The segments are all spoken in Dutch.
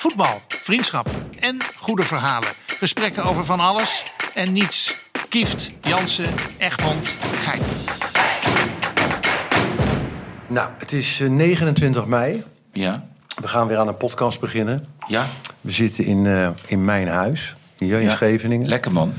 Voetbal, vriendschap en goede verhalen. Gesprekken over van alles en niets. Kieft, Jansen, Egmond, Gein. Nou, het is eh, 29 mei. Ja, We gaan weer aan een podcast beginnen. ja. We zitten in, eh, in mijn huis, hier in ja. Scheveningen. Lekker man.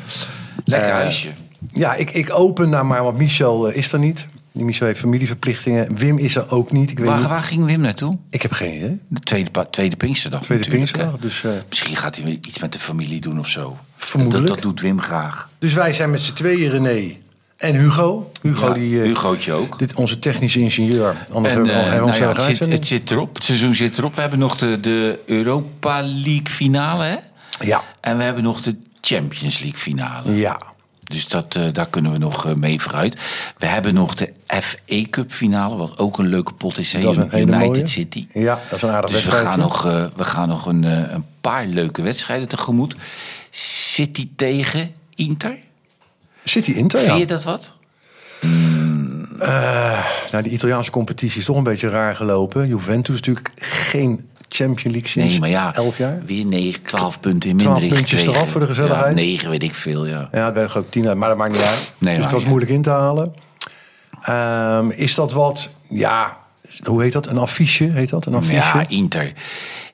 Lekker Eh, huisje. Ja, ik, ik open daar maar, want Michel eh, is er niet. Die Michel heeft familieverplichtingen. Wim is er ook niet. Ik, weet Waar, niet. waar ging Wim naartoe? ik heb geen idee. De tweede, tweede Pinksterdag Tweede Pinksterdag. Dus, eh, Misschien gaat hij iets met de familie doen of zo. Vermoedelijk. Dat, dat doet Wim graag. dus wij zijn met z'n tweeën, René en Hugo. Hugo, Ja, die, eh, Hugootje ook. dit, onze technische ingenieur. Anders En, hebben we eh, nou ja, zelf het, zit, uitzending. het zit erop. Het seizoen zit erop. We hebben nog de, de Europa League finale, hè? Ja, En we hebben nog de Champions League finale. ja. Dus dat, eh, daar kunnen we nog eh, mee vooruit. We hebben nog de FA Cup finale, wat ook een leuke pot is. Dat is een United mooie. City. Ja, dat is een aardig Dus we wedstrijd. gaan nog, eh, we gaan nog een, een paar leuke wedstrijden tegemoet. City tegen Inter. City Inter, Vind ja. je dat wat? Nou, de Italiaanse competitie is toch een beetje raar gelopen. Juventus natuurlijk geen Champions League sinds Nee, maar ja, 11 jaar. weer 9, 12 punten in 12 minder puntjes gekregen. eraf voor de gezelligheid. Ja, 9 weet ik veel, ja. Ja, het werd ook 10 uit, maar dat maakt niet uit. Nee, dus het was moeilijk in te halen. Ehm, is dat wat, ja, hoe heet dat? Een affiche, heet dat? Een affiche? Ja, Inter.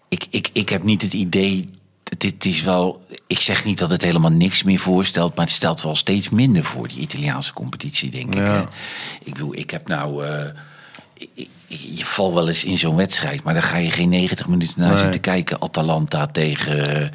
Ik, ik, ik heb niet het idee. Dit is wel. Ik zeg niet dat het helemaal niks meer voorstelt, maar het stelt wel steeds minder voor, die Italiaanse competitie, denk ik. Ja. Ik bedoel, ik heb nou. eh, ik- je valt wel eens in zo'n wedstrijd, maar dan ga je geen 90 minuten naar Nee. zitten kijken. Atalanta tegen,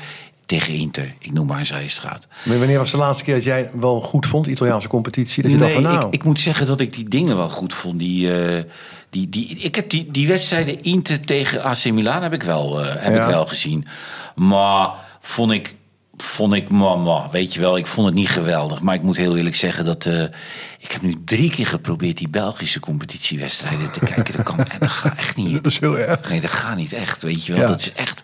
tegen Inter. Ik noem maar een zijstraat. Maar wanneer was de laatste keer dat jij wel goed vond, Italiaanse competitie? Dat je dacht van nou, ik, ik moet zeggen dat ik die dingen wel goed vond. Die, eh, die, die, ik heb die, die wedstrijden Inter tegen AC Milan heb ik wel, eh, heb Ja. ik wel gezien. Maar vond ik, vond ik mama, weet je wel, ik vond het niet geweldig. Maar ik moet heel eerlijk zeggen dat eh, ik heb nu drie keer geprobeerd die Belgische competitiewedstrijden te kijken. Dat, kan, en dat gaat echt niet. dat is heel erg. Nee, dat gaat niet echt, weet je wel. Ja. Dat is echt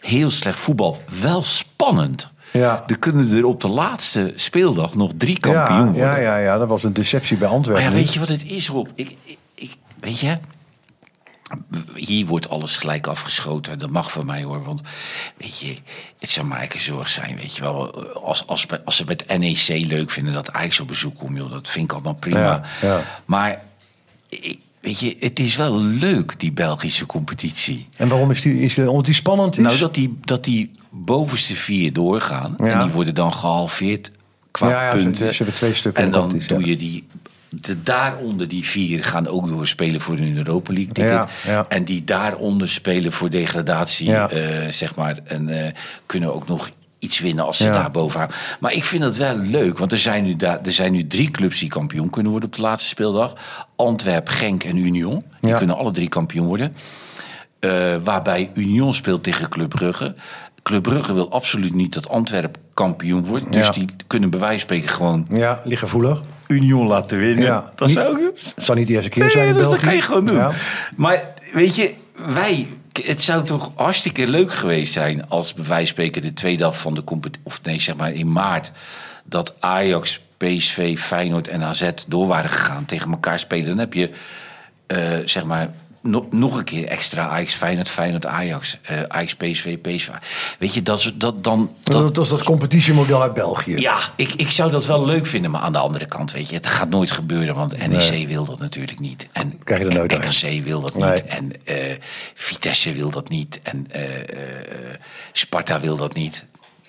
heel slecht voetbal. Wel spannend. Ja. Er kunnen er op de laatste speeldag nog drie kampioen Ja, worden. ja, ja, ja, dat was een deceptie bij Maar Antwerpen. ja, weet je wat het is, Rob? Ik, ik, ik- weet je, hier wordt alles gelijk afgeschoten. Dat mag van mij hoor. Want weet je, het zou maar een zorg zijn. Weet je wel, als, als, als ze met NEC leuk vinden dat Ajax op bezoek komt, joh, dat vind ik allemaal prima. Ja, ja. Maar weet je, het is wel leuk, die Belgische competitie. En waarom is die, is omdat die spannend is? Nou, dat die, dat die bovenste vier doorgaan. Ja. En die worden dan gehalveerd qua Ja, ja, punten. ze hebben twee stukken En dan doe je die... De daaronder die vier gaan ook door spelen voor een Europa League ticket. Ja, ja. En die daaronder spelen voor degradatie, Ja. eh, zeg maar. En eh, kunnen ook nog iets winnen als ze daar bovenaan. Maar ik vind het wel leuk, want er zijn, nu daar, er zijn nu drie clubs die kampioen kunnen worden op de laatste speeldag. Antwerp, Genk en Union. Die kunnen alle drie kampioen worden. Eh, waarbij Union speelt tegen Club Brugge. Club Brugge wil absoluut niet dat Antwerp kampioen wordt. Dus die kunnen bij wijze van spreken gewoon Ja, lichtgevoelig. Union laten winnen. Ja. Dat zou ook... Het niet de eerste keer Nee, zijn in dat, dat België. kan je gewoon doen. Ja. Maar weet je, wij... Het zou toch hartstikke leuk geweest zijn... als bij wijze van spreken de tweede helft van de competitie... of nee, zeg maar in maart... dat Ajax, PSV, Feyenoord en AZ door waren gegaan... tegen elkaar spelen. Dan heb je, eh, zeg maar... no- nog een keer extra Ajax, Feyenoord, Feyenoord, Ajax. eh Ajax, PSV, PSV. Weet je, dat, is- dat dan... Dat, dat is dat competitiemodel uit België. Ja, ik, ik zou dat wel leuk vinden, maar aan de andere kant, weet je, het gaat nooit gebeuren, want NEC wil dat natuurlijk niet. En, Krijg je er nooit. NKC wil dat Nee. niet. En eh, Vitesse wil dat niet. En eh, Sparta wil dat niet.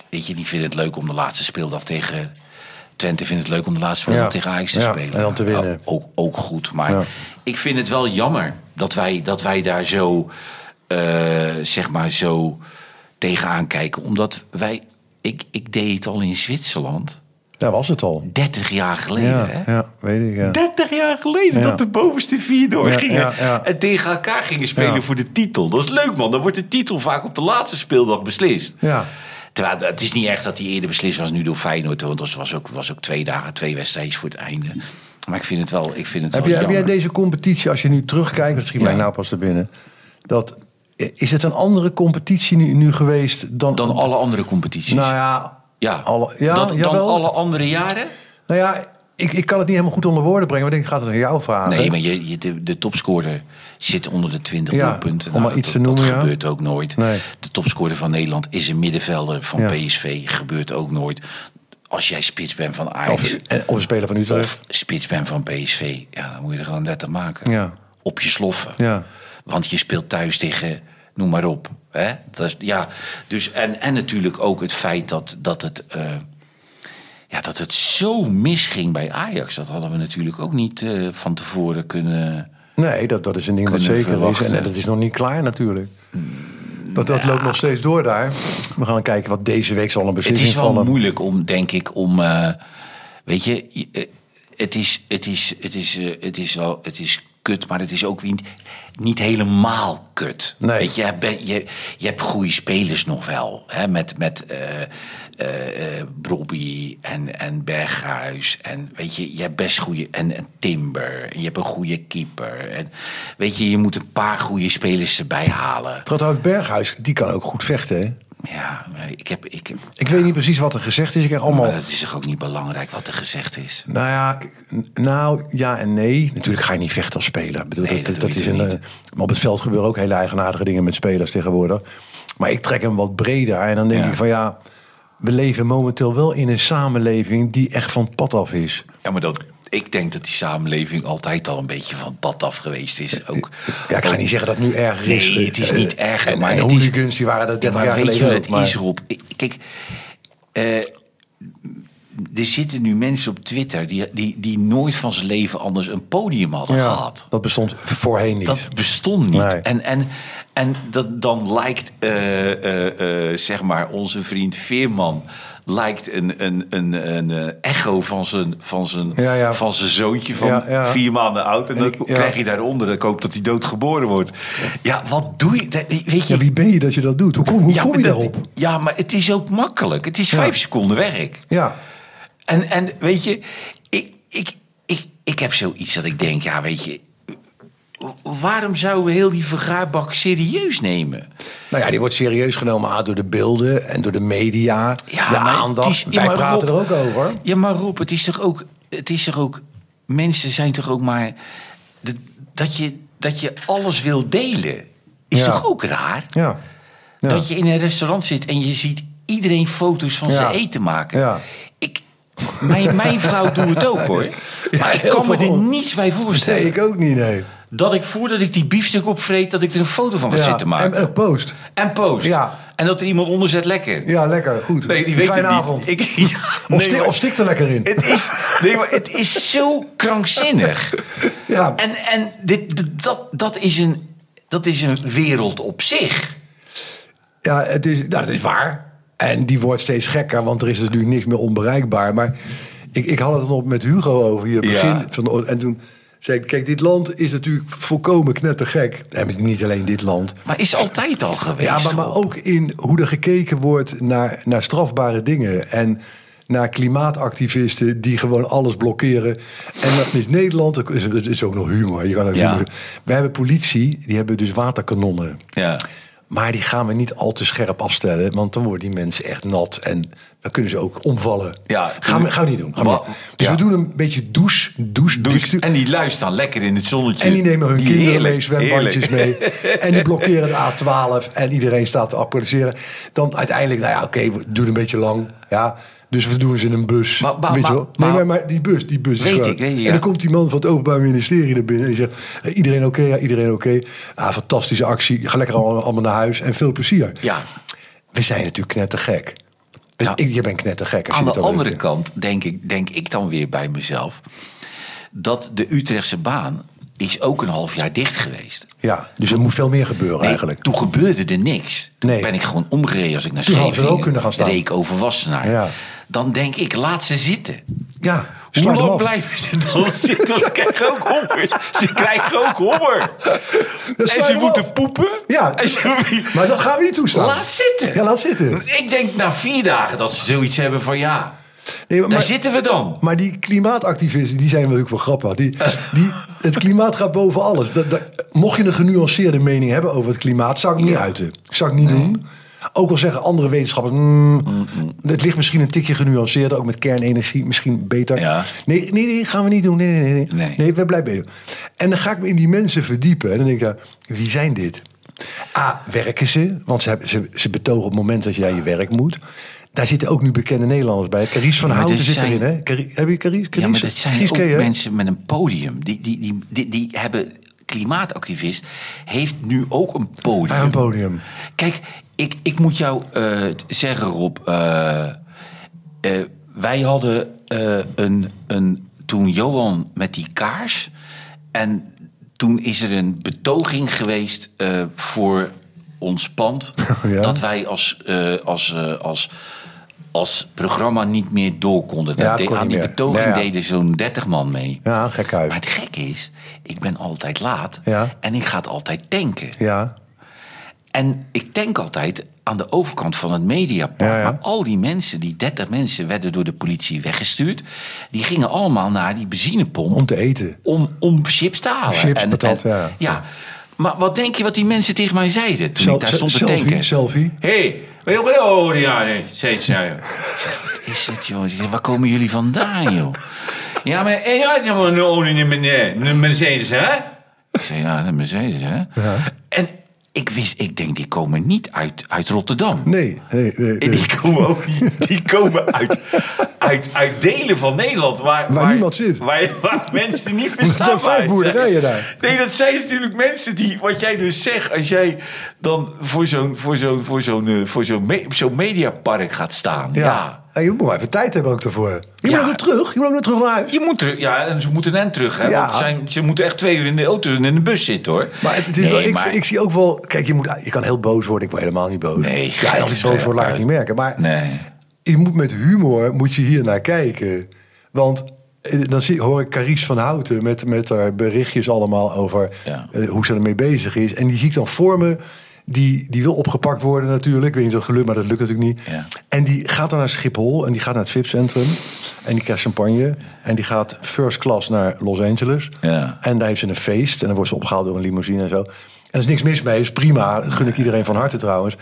Weet je, die vinden het leuk om de laatste speeldag tegen. Twente vindt het leuk om de laatste Ja. tegen Ajax te Ja, spelen. en dan te winnen. Ja, ook, ook goed, maar ik vind het wel jammer dat wij, dat wij daar zo, eh, zeg maar, zo tegenaan kijken. Omdat wij, ik, ik deed het al in Zwitserland. Daar was het al. 30 jaar geleden, Ja, hè? ja, weet ik. Ja. 30 jaar geleden Ja. dat de bovenste vier doorgingen. Ja. En tegen elkaar gingen spelen voor de titel. Dat is leuk, man. Dan wordt de titel vaak op de laatste speeldag beslist. Ja. Terwijl het is niet echt dat die eerder beslist was nu door Feyenoord. Want dat was ook, was ook twee dagen, twee wedstrijdjes voor het einde. Maar ik vind het wel, ik vind het Heb, wel jij, heb jij deze competitie, als je nu terugkijkt, schiet mij Ja. nou pas te binnen. Dat, is het een andere competitie nu, nu geweest dan... Dan alle andere competities. Nou ja, ja. alle, ja dat, dan alle andere jaren? Nou ja, ik, ik kan het niet helemaal goed onder woorden brengen. Maar ik denk, ik ga het aan jou vragen. Nee, maar je, je, de, de topscorer zit onder de 20 Ja, doelpunten. om maar dat- iets te dat, noemen, Dat ja. gebeurt ook nooit. Nee. De topscorer van Nederland is een middenvelder van Ja. PSV. Gebeurt ook nooit. Als jij spits bent van Ajax Of, eh, of een speler van Utrecht. of spits bent van PSV, ja, dan moet je er gewoon net aan maken. Ja. Op je sloffen. Ja. Want je speelt thuis tegen, noem maar op. Hè? Dat is, ja, dus, en, en natuurlijk ook het feit dat, dat, het, eh, ja, dat het zo misging bij Ajax. Dat hadden we natuurlijk ook niet eh, van tevoren kunnen... Nee, dat, dat is een ding wat zeker is. En dat is nog niet klaar natuurlijk. Dat, dat loopt nog steeds door daar. We gaan kijken wat deze week zal een Het beslissing is wel vallen. moeilijk om, denk ik, om. eh, weet je, eh, het is, het is, het is, het is wel, het is kut, maar het is ook niet, niet helemaal kut. Nee. Weet je, je, je hebt goede spelers nog wel. Hè, met met eh eh, eh, Brobby en, en Berghuis. En weet je, je hebt best goede. En, en Timber. En je hebt een goede keeper. En weet je, je moet een paar goede spelers erbij halen. Trouwens, Berghuis, die kan ook goed vechten. Hè? Ja, ik heb. Ik heb Ik weet niet precies wat er gezegd is. Ik krijg allemaal... maar het is toch ook niet belangrijk wat er gezegd is? Nou ja, nou ja en nee. Natuurlijk ga je niet vechten als speler. Ik bedoel, Nee, dat, dat is een, eh, niet? maar op het veld gebeuren ook hele eigenaardige dingen met spelers tegenwoordig. Maar ik trek hem wat breder. En dan denk Ja. ik van ja, we leven momenteel wel in een samenleving die echt van pad af is. Ja, maar dat, ik denk dat die samenleving altijd al een beetje van pad af geweest is. Ook, Ja, ik ga niet zeggen dat het nu erger is. Nee, het is Eh, niet erger. En, maar en hooligans die waren dat Ja, 30 maar jaar weet je geleden ook. het maar- is, Kijk, eh, er zitten nu mensen op Twitter... Die, die, die nooit van zijn leven anders een podium hadden ja, gehad. dat bestond voorheen niet. Dat bestond niet. Nee. En, en, en dat, dan lijkt, eh, eh, eh, zeg maar, onze vriend Veerman... lijkt een, een, een, een echo van zijn, van, zijn, Ja, ja. van zijn zoontje van Ja, vier maanden oud. En, En dan ik- krijg je daaronder, ik hoop dat hij doodgeboren wordt. Ja, wat doe je? Weet je Ja, wie ben je dat je dat doet? Hoe kom, hoe kom je dat- daarop? Ja, maar het is ook makkelijk. Het is vijf seconden werk. Ja, En, en weet je, ik, ik, ik, ik heb zoiets dat ik denk, ja, weet je, waarom zouden we heel die vergaarbak serieus nemen? nou ja, die wordt serieus genomen door de beelden en door de media. Ja, de aandacht. is- Wij praten Rob- er ook over. Ja, maar Rob, het is toch ook, het is toch ook, mensen zijn toch ook maar, de- dat je, dat je alles wil delen, is Ja. toch ook raar? Ja. Dat je in een restaurant zit en je ziet iedereen foto's van zijn eten maken. Ja. Ik, mijn, mijn vrouw doet het ook hoor. Maar ik kan me er niets bij voorstellen. Nee, ik ook niet, nee. Dat ik voordat ik die biefstuk opvreet, dat ik er een foto van ga Ja, zitten maken. En, en post. En post. Ja. En dat er iemand onder zet lekker. Ja, lekker, goed. Nee, die weet Fijne avond. Ik, ja, of, nee, sti- maar of stik er lekker in. het is, nee, maar het is zo krankzinnig. Ja. En, en dit, dit- dat, dat, is een, dat is een wereld op zich. Ja, het is, nou, dat is waar. En die wordt steeds gekker, want er is natuurlijk niks meer onbereikbaar. Maar ik, ik had het nog met Hugo over hier begin. Ja. Van, de- en toen zei ik, kijk, dit land is natuurlijk volkomen knettergek. En niet alleen dit land. Maar is altijd al geweest. Ja, maar, ook in hoe er gekeken wordt naar, naar strafbare dingen. En naar klimaatactivisten die gewoon alles blokkeren. En dat is Nederland, het is, het is ook nog humor. Je kan ook Ja. humor. We hebben politie, die hebben dus waterkanonnen. Ja. Maar die gaan we niet al te scherp afstellen. Want dan worden die mensen echt nat. En dan kunnen ze ook omvallen. Ja. gaan, we, gaan we niet doen. We. Dus ja. we doen een beetje douche. douche, douche. En die lui staan lekker in het zonnetje. En die nemen hun kinderen Heerlijk, mee, zwembandjes mee. En die blokkeren de A12. En iedereen staat te applaudisseren. Dan uiteindelijk, nou ja, oké, we doen een beetje lang. Ja, dus we doen ze in een bus. Maar- maar- weet je wel? Nee, maar- die bus, die bus is Weet gewoon- ik, weet je, ja. En dan komt die man van het Openbaar Ministerie naar binnen. En die zegt, iedereen oké? Ja, iedereen oké. Ah, fantastische actie. Ga lekker allemaal, naar huis. En veel plezier. Ja. We zijn natuurlijk knettergek. Ja. ik, je bent knettergek. Als Aan je de andere weet. kant denk ik, denk ik dan weer bij mezelf... dat de Utrechtse baan is ook een half jaar dicht geweest. Ja, dus er moet veel meer gebeuren Nee, eigenlijk. Toen gebeurde er niks. Toen Nee. ben ik gewoon omgereden als ik naar Toen Scheveningen ook kunnen gaan staan. reed ik over Wassenaar. Ja. Dan denk ik, laat ze zitten. Ja, Hoe lang blijven ze dan zitten? Ze krijgen ook honger. Ze krijgen ook honger. En ze moeten poepen. Ja, En ze- maar dat gaan we niet toestaan. Laat zitten. Ja, laat zitten. Ik denk na vier dagen dat ze zoiets hebben van ja, Nee, maar, daar zitten we dan. maar die klimaatactivisten, die zijn natuurlijk wel grappig. Die, die, het klimaat gaat boven alles. Dat, dat- mocht je een genuanceerde mening hebben over het klimaat, zou ik niet uiten. Zou ik niet doen. Ook al zeggen andere wetenschappers, mm, het ligt misschien een tikje genuanceerder, ook met kernenergie, misschien beter. Ja. Nee, nee, nee, gaan we niet doen. Nee, nee, nee. Nee, Nee. we blijven bezig. En dan ga ik me in die mensen verdiepen. En dan denk ik, wie zijn dit? A, werken ze? Want ze, hebben, ze, ze betogen op het moment dat jij je werk moet. Daar zitten ook nu bekende Nederlanders bij. Carice van Houten zit erin, hè? Heb je Carice? Ja, maar dat zijn ook mensen met een podium. Die, die, die, die, hebben... Klimaatactivist heeft nu ook een podium. Een podium. Kijk, ik, ik moet jou eh, zeggen, Rob. eh, eh, wij hadden een, een... Toen Johan met die kaars... En toen is er een betoging geweest voor ons pand. Ja. Dat wij als, als, als, als programma niet meer door konden. Ja, kon aan die meer. betoging ja. deden zo'n 30 man mee. Ja, gek Maar huis. het gekke is, ik ben altijd laat. En ik ga het altijd tanken. Ja, En ik tank altijd aan de overkant van het Mediapark. Ja, ja. Maar al die mensen, die 30 mensen, werden door de politie weggestuurd. Die gingen allemaal naar die benzinepomp om te eten. om, om chips te halen. Chips, patat, ja. ja. Maar wat denk je wat die mensen tegen mij zeiden toen Sel- ik daar stond te selfie, tanken? selfie. Hé, hey, oh ja, nee, steeds. Ja, joh. Wat is het, joh? Waar komen jullie vandaan, joh? Ja, maar en ja, een olie in mijn- een Mercedes, hè? Ik zei, ja, een Mercedes, hè? En ik wist, ik denk, die komen niet uit, uit Rotterdam. Nee, nee, nee. Nee. die komen ook niet, die komen uit, uit, uit delen van Nederland waar, Waar niemand zit. Waar, waar mensen niet zijn verstaan. vijf boerderijen daar. Nee, dat zijn natuurlijk mensen die, wat jij dus zegt, als jij dan voor zo'n voor zo'n voor zo'n eh, voor zo'n me- zo'n mediapark gaat staan. Ja. Ja. Je moet maar even tijd hebben ook daarvoor. Je Ja. moet ook weer terug. Je moet ook weer terug naar huis. Je moet er, ja, en ze moeten hen terug, hè? Ja. Want zijn, ze moeten echt twee uur in de auto en in de bus zitten, hoor. Maar het, het is Nee, wel, ik, maar- ik zie ook wel... Kijk, je, moet, je kan heel boos worden. Ik word helemaal niet boos. Nee, ja, als ik boos word, laat ik het niet merken. Maar Nee. je moet met humor moet je hier naar kijken. Want eh, dan zie, hoor ik Carice van Houten met, met haar berichtjes allemaal over Ja. eh, hoe ze ermee bezig is. En die zie ik dan voor me. Die, die wil opgepakt worden natuurlijk. Ik weet niet of dat gelukt, maar dat lukt natuurlijk niet. Ja. En die gaat dan naar Schiphol en die gaat naar het VIP-centrum. En die krijgt champagne. En die gaat first class naar Los Angeles. Ja. En daar heeft ze een feest. En dan wordt ze opgehaald door een limousine en zo. En er is niks mis mee. is prima. Gun ik iedereen van harte trouwens.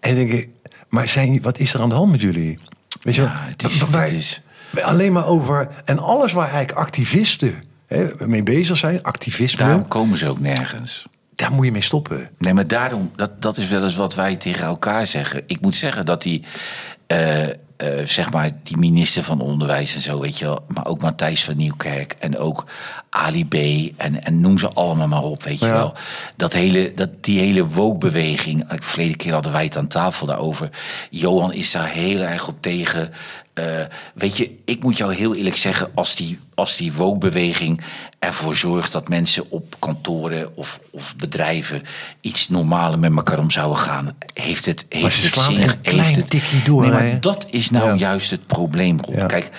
En dan denk ik, maar zijn, wat is er aan de hand met jullie? Weet je, Ja, wel, het is- wij- het is- wij alleen maar over... En alles waar eigenlijk activisten hè, mee bezig zijn, activisme... Daarom komen ze ook nergens. Daar moet je mee stoppen. Nee, maar daarom, dat, dat is wel eens wat wij tegen elkaar zeggen. Ik moet zeggen dat die, eh, eh, zeg maar, die minister van Onderwijs en zo, weet je wel, maar ook Matthijs van Nieuwkerk en ook Ali B. En, en noem ze allemaal maar op, weet je Ja. wel. Dat hele, dat, die hele woke-beweging, eh, verleden keer hadden wij het aan tafel daarover. Johan is daar heel erg op tegen. Eh, weet je, ik moet jou heel eerlijk zeggen, als die, als die woke-beweging ervoor zorgt dat mensen op kantoren of, of bedrijven iets normaler met elkaar om zouden gaan, heeft het, heeft ze het slaan zin. een heeft klein het, tikje door, Nee, maar dat is nou Ja. juist het probleem, Rob. Ja. Kijk,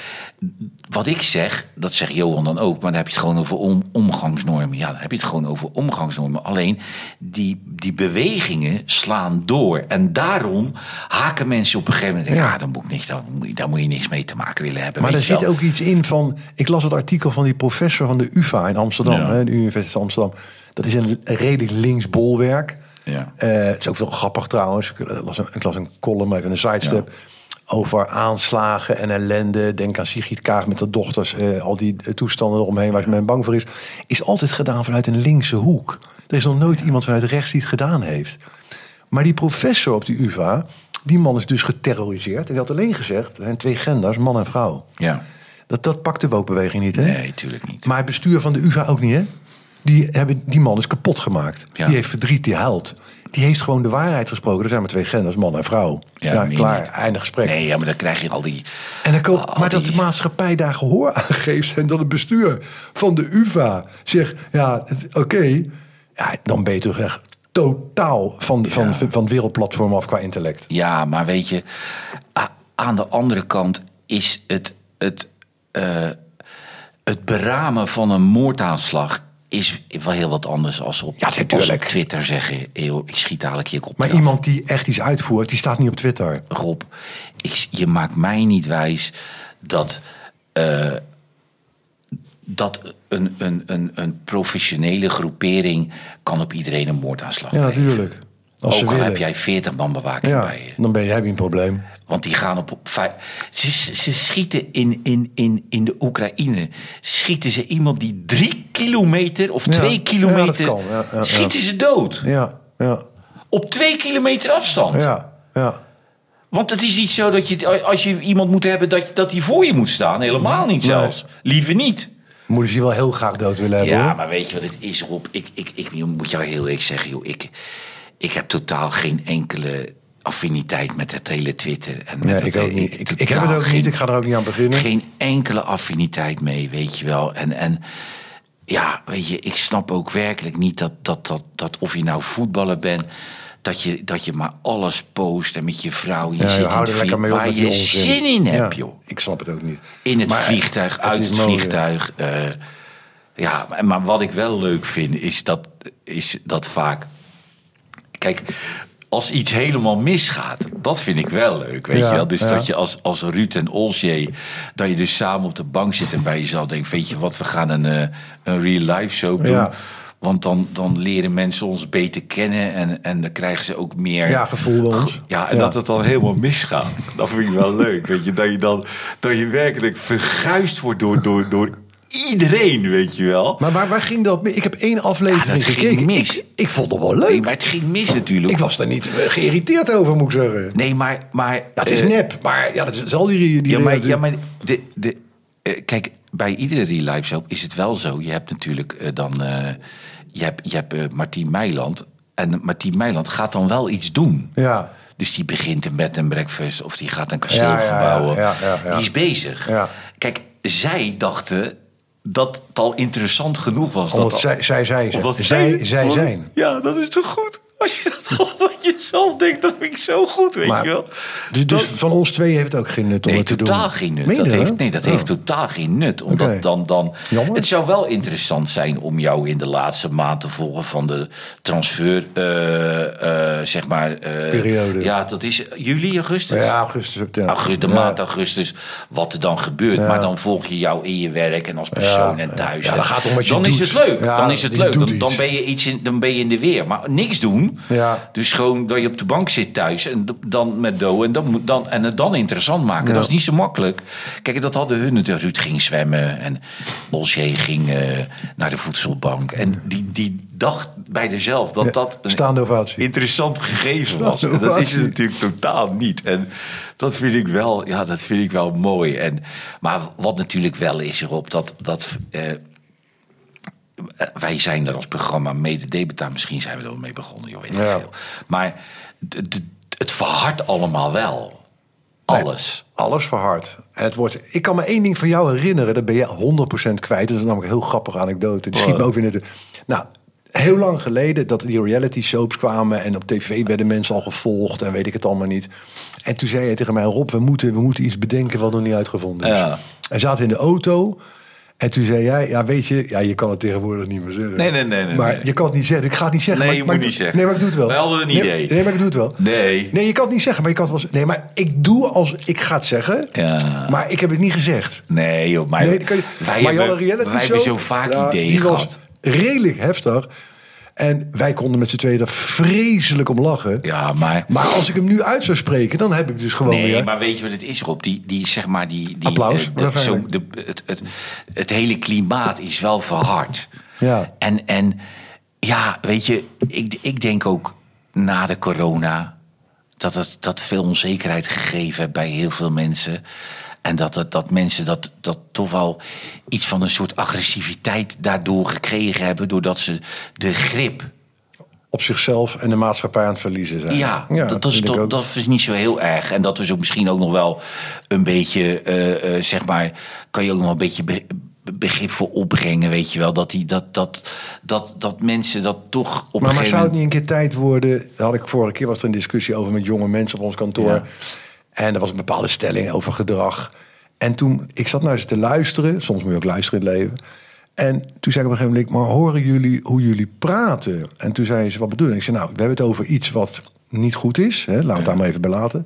wat ik zeg, dat zegt Johan dan ook, maar dan heb je het gewoon over om, omgangsnormen. Ja, dan heb je het gewoon over omgangsnormen. Alleen die, die bewegingen slaan door. En daarom haken mensen op een gegeven moment. Ja, Ja. ah, daar, moet ik niks, daar, moet, daar moet je niks mee te maken willen hebben. Maar er zit ook iets in van... Ik las het artikel van die professor van de UvA in Amsterdam. Ja. Hè, de Universiteit Amsterdam. Dat is een redelijk links bolwerk. Ja. Eh, het is ook wel grappig trouwens. Ik las een, ik las een column, even een sidestep... over aanslagen en ellende. Denk aan Sigrid Kaag met de dochters. eh, al die eh, toestanden eromheen waar ze men bang voor is. Is altijd gedaan vanuit een linkse hoek. Er is nog nooit iemand vanuit rechts die het gedaan heeft. Maar die professor op die UvA... die man is dus geterroriseerd. En die had alleen gezegd... er zijn twee genders, man en vrouw. Ja, Dat, dat pakt de wookbeweging niet, hè? nee, tuurlijk niet. Maar het bestuur van de UvA ook niet, hè? Die, hebben, die man is kapot gemaakt. Ja. Die heeft verdriet, die huilt. Die heeft gewoon de waarheid gesproken. Er zijn maar twee genders, man en vrouw. Ja, klaar, niet. einde gesprek. Nee, ja, maar dan krijg je al die... En dan maar dat de maatschappij daar gehoor aan geeft... en dat het bestuur van de UvA zegt... ja, oké, ja, dan ben je toch echt totaal van, van, van het wereldplatform af qua intellect. Ja, maar weet je, aan de andere kant is het, het, eh, het beramen van een moordaanslag is wel heel wat anders als op, Ja, als op. Twitter zeggen. "Eeuw, ik schiet dadelijk je kop Maar eraf." iemand die echt iets uitvoert, die staat niet op Twitter. Rob, ik, je maakt mij niet wijs dat, eh, dat een, een, een, een professionele groepering kan op iedereen een moordaanslag Ja, natuurlijk. Als Ook al willen. heb jij 40 man bewaking Ja, bij je. dan ben je, heb je een probleem. Want die gaan op. ze, ze schieten in, in, in, in de Oekraïne. Schieten ze iemand die drie kilometer of Ja, twee kilometer. kan, schieten ze dood. Ja, ja, Op twee kilometer afstand. ja, ja. Want het is niet zo dat je. Als je iemand moet hebben dat, dat die voor je moet staan. Helemaal niet Nee. zelfs. Liever niet. Moeders die wel heel graag dood willen hebben. Ja, hoor. maar weet je wat het is, Rob? Ik, ik, ik moet jou heel eerlijk zeggen, joh. Ik, ik heb totaal geen enkele affiniteit met het hele Twitter. En met Nee, het ik ook niet. Ik, ik heb het ook geen- niet. Ik ga er ook niet aan beginnen. Geen enkele affiniteit mee, weet je wel. En, en ja, weet je, ik snap ook werkelijk niet dat, dat, dat, dat of je nou voetballer bent... Dat je, dat je maar alles post en met je vrouw... Je Ja, zit in het er vlieg- mee op waar je zin in hebt, Ja, joh. Ik snap het ook niet. In het Maar vliegtuig, het uit het vliegtuig. eh, ja, maar, maar wat ik wel leuk vind, is dat, is dat vaak... Kijk, als iets helemaal misgaat, dat vind ik wel leuk, weet Ja, je wel? Dus ja. dat je als, als Ruud en Olsje, dat je dus samen op de bank zit... en bij jezelf denkt, weet je wat, we gaan een, eh, een real-life show doen... Ja. Want dan, dan leren mensen ons beter kennen en, en dan krijgen ze ook meer... Ja, gevoel bij ons. Ja, en dat het dan helemaal misgaat. Dat vind ik wel leuk. Weet je, dat je dan dat je werkelijk verguisd wordt door, door, door iedereen, weet je wel. Maar waar, waar ging dat? mee? Ik heb één aflevering Ja, dat ging gekeken. mis. Ik, ik vond het wel leuk. Nee, maar het ging mis natuurlijk. Ik was daar niet eh, geïrriteerd over, moet ik zeggen. Nee, maar... maar Ja, het is eh, nep, maar ja, dat is al die... die Ja, maar, ja, maar de, de, eh, kijk, bij iedere real life show is het wel zo. Je hebt natuurlijk dan... je hebt, je hebt Martien Meiland. En Martien Meiland gaat dan wel iets doen. Ja. Dus die begint een bed and breakfast of die gaat een kasteel Ja, ja, ja, verbouwen. ja, ja, ja. Die is bezig. Ja. Kijk, zij dachten dat het al interessant genoeg was. Omdat dat zij, zij, zij, zij, zij zijn. Ja, dat is toch goed? Als je dat al van jezelf denkt, dat vind ik zo goed, weet Maar- je wel. Dus, dus Dat- van ons twee heeft het ook geen nut om Nee, het te doen. totaal geen nut. Meen Dat heeft, nee, dat Oh. heeft totaal geen nut. Omdat dan, dan, Jammer. het zou wel interessant zijn om jou in de laatste maand te volgen van de transfer, eh, eh, zeg maar. eh, Periode. Ja, dat is juli, augustus. Ja, augustus. Ja. Augustus, de Ja. maand augustus, wat er dan gebeurt. Maar dan volg je jou in je werk en als persoon Ja, en thuis. ja, dan gaat het om wat je dan doet. is het leuk. Ja, dan is het leuk. Dan, dan ben je iets in, dan ben je in de weer. Maar niks doen. Ja. Dus gewoon dat je op de bank zit thuis en dan met Do en, dan, dan, en het dan interessant maken. Ja. Dat is niet zo makkelijk. Kijk, dat hadden hun. natuurlijk. Ruud ging zwemmen en Olsje ging eh, naar de voedselbank. En die, die dacht bij zichzelf dat Ja, dat een staande ovatie. interessant gegeven was. En dat is het natuurlijk totaal niet. En dat vind ik wel, ja, dat vind ik wel mooi. En, maar wat natuurlijk wel is erop, dat... dat eh, wij zijn er als programma mede debetaar. Misschien zijn we er wel mee begonnen, joh, weet ik Ja. veel. Maar het verhardt allemaal wel. Nee, Alles. alles verhard. Het wordt, ik kan me één ding van jou herinneren. Dat ben je 100% kwijt. Dat is namelijk een heel grappige anekdote. Die schiet me ook in de... Nou, heel lang geleden dat die reality soaps kwamen. En op tv werden mensen al gevolgd. En weet ik het allemaal niet. En toen zei hij tegen mij... Rob, we moeten, we moeten iets bedenken wat nog niet uitgevonden is. Ja. En zaten in de auto... En toen zei jij, ja weet je, ja, je kan het tegenwoordig niet meer zeggen. Nee, nee, nee, nee, Maar nee. je kan het niet zeggen. Ik ga het niet zeggen. Nee, maar, je maar moet ik niet zeggen. Nee, maar ik doe het wel. Wij hadden een idee. Nee, maar ik doe het wel. Nee. Nee, je kan het niet zeggen, maar je kan het wel. Nee, maar ik doe als ik ga het zeggen. Ja. Maar ik heb het niet gezegd. Nee, joh, maar, Nee, kan je, wij, maar hebben, reality wij hebben zo vaak ja, ideeën gehad. redelijk heftig. En wij konden met z'n tweeën er vreselijk om lachen. Ja, maar... Maar als ik hem nu uit zou spreken, dan heb ik dus gewoon Nee, weer... maar weet je wat het is, Rob? Die, die zeg maar, die... die Applaus, eh, de- zo, de, het, het, het hele klimaat is wel verhard. Ja. En, en ja, weet je, ik, ik denk ook na de corona... dat het dat veel onzekerheid gegeven heeft bij heel veel mensen... En dat, dat, dat mensen dat, dat toch wel iets van een soort agressiviteit daardoor gekregen hebben... doordat ze de grip op zichzelf en de maatschappij aan het verliezen zijn. ja, dat, dat, is, toch- dat is niet zo heel erg. En dat is ook misschien ook nog wel een beetje, eh, eh, zeg maar, kan je ook nog een beetje be- be- begrip voor opbrengen, weet je wel. Dat, die, dat, dat, dat, dat mensen dat toch op Maar, maar zou het niet een keer tijd worden... Had ik vorige keer was er een discussie over met jonge mensen op ons kantoor. Ja. En er was een bepaalde stelling over gedrag. En toen, ik zat naar ze te luisteren. Soms moet je ook luisteren in het leven. En toen zei ik op een gegeven moment... maar horen jullie hoe jullie praten? En toen zei ze, wat bedoel je? Ik zei, nou, we hebben het over iets wat niet goed is. Hè? Laat het daar maar even bij laten.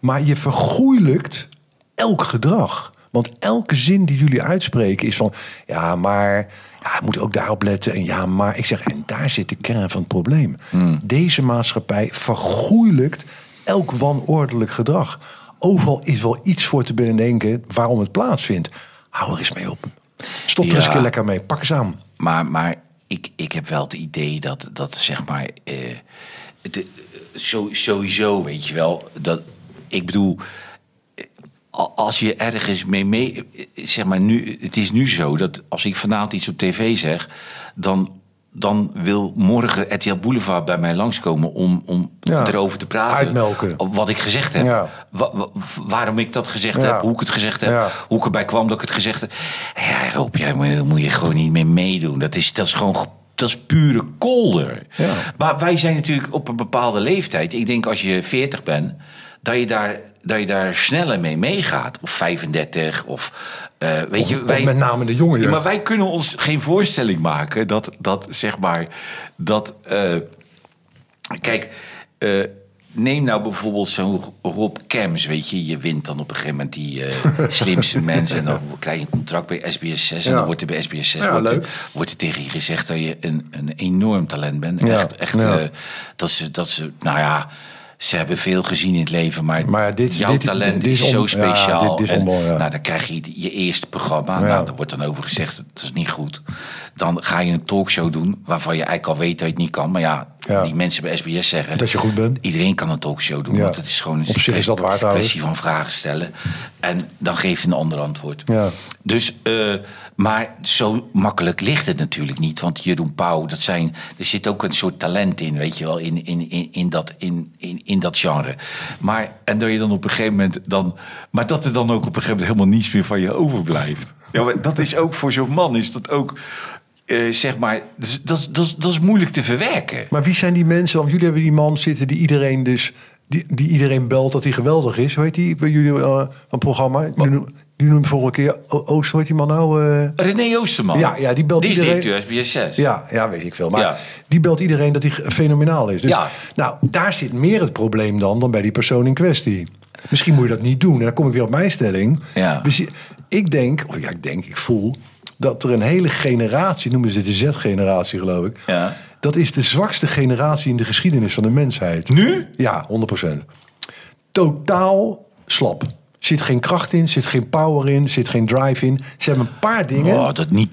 Maar je vergoeilijkt elk gedrag. Want elke zin die jullie uitspreken is van... ja, maar ja, moet ook daarop letten. En ja, maar ik zeg, en daar zit de kern van het probleem. Deze maatschappij vergoeilijkt elk wanordelijk gedrag. Overal is wel iets voor te bedenken waarom het plaatsvindt. Hou er eens mee op. Stop er eens Ja. een keer lekker mee. Pak eens aan. Maar, maar ik, ik heb wel het idee dat, dat zeg maar. eh, de, zo, sowieso, weet je wel. Dat, ik bedoel. eh, Als je ergens mee mee. eh, Zeg maar, nu, het is nu zo dat als ik vanavond iets op tv zeg. dan. Dan wil morgen RTL Boulevard bij mij langskomen om, om Ja, erover te praten. uitmelken. Wat ik gezegd heb. Ja. Wa- wa- waarom ik dat gezegd Ja. heb. Hoe ik het gezegd heb. Hoe ik erbij kwam dat ik het gezegd heb. Ja, Rob, jij moet, je gewoon niet mee meedoen. Dat is, dat is gewoon ge- dat is pure kolder. Maar wij zijn natuurlijk op een bepaalde leeftijd. Ik denk als je 40 bent, dat je daar, dat je daar sneller mee meegaat. Of 35, of eh, weet Of- je... of met name de jonge Ja, jeugd. maar wij kunnen ons geen voorstelling maken dat, dat zeg maar, dat... eh, Kijk, eh, neem nou bijvoorbeeld zo'n Rob Kems, weet je. Je wint dan op een gegeven moment die slimste mensen... en dan krijg je een contract bij SBS 6... en dan wordt er bij SBS 6 Ja, wordt, leuk. wordt er tegen je gezegd... dat je een, een enorm talent bent. Echt, echt dat, ze, dat ze, nou ja... Ze hebben veel gezien in het leven, maar, Maar dit- jouw dit- talent dit is is zo on- ja, speciaal. dit is En, onmogelijk, ja. nou, dan krijg je je eerste programma. Ja. Nou, daar wordt dan over gezegd, dat is niet goed. Dan ga je een talkshow doen waarvan je eigenlijk al weet dat je het niet kan. Maar ja, die mensen bij SBS zeggen... Dat je goed bent. Iedereen kan een talkshow doen, want het is gewoon een Op zich is dat waard, kwestie van vragen stellen. En dan geeft een ander antwoord. Ja. Dus, eh, maar zo makkelijk ligt het natuurlijk niet. Want Jeroen Pauw, dat zijn, er zit ook een soort talent in, weet je wel, in, in, in, in, dat, in, in, in dat genre. Maar, en dat je dan op een gegeven moment dan, maar dat er dan ook op een gegeven moment helemaal niets meer van je overblijft. Ja, maar dat is ook voor zo'n man, is dat ook, eh, zeg maar, dat is, dat, is- dat, is- dat is moeilijk te verwerken. Maar wie zijn die mensen? Want jullie hebben die man zitten die iedereen dus... Die, die iedereen belt dat hij geweldig is. Hoe heet die bij jullie eh, een programma? Jullie noemen vorige keer... O- Oost, hoe heet die man nou? eh? René Oosterman. Ja, ja, die belt Die is iedereen- directeur SBS 6. Ja, ja, weet ik veel. Maar Ja. die belt iedereen dat hij fenomenaal is. Dus, Ja. Nou, daar zit meer het probleem dan, dan bij die persoon in kwestie. Misschien moet je dat niet doen. En dan kom ik weer op mijn stelling. Ja. Ik denk, of ja, ik denk, ik voel... dat er een hele generatie, noemen ze de Z-generatie geloof ik... Ja. dat is de zwakste generatie in de geschiedenis van de mensheid. Nu? Ja, 100%. Totaal slap. Zit geen kracht in, zit geen power in, zit geen drive in. Ze hebben een paar dingen. Oh, dat niet,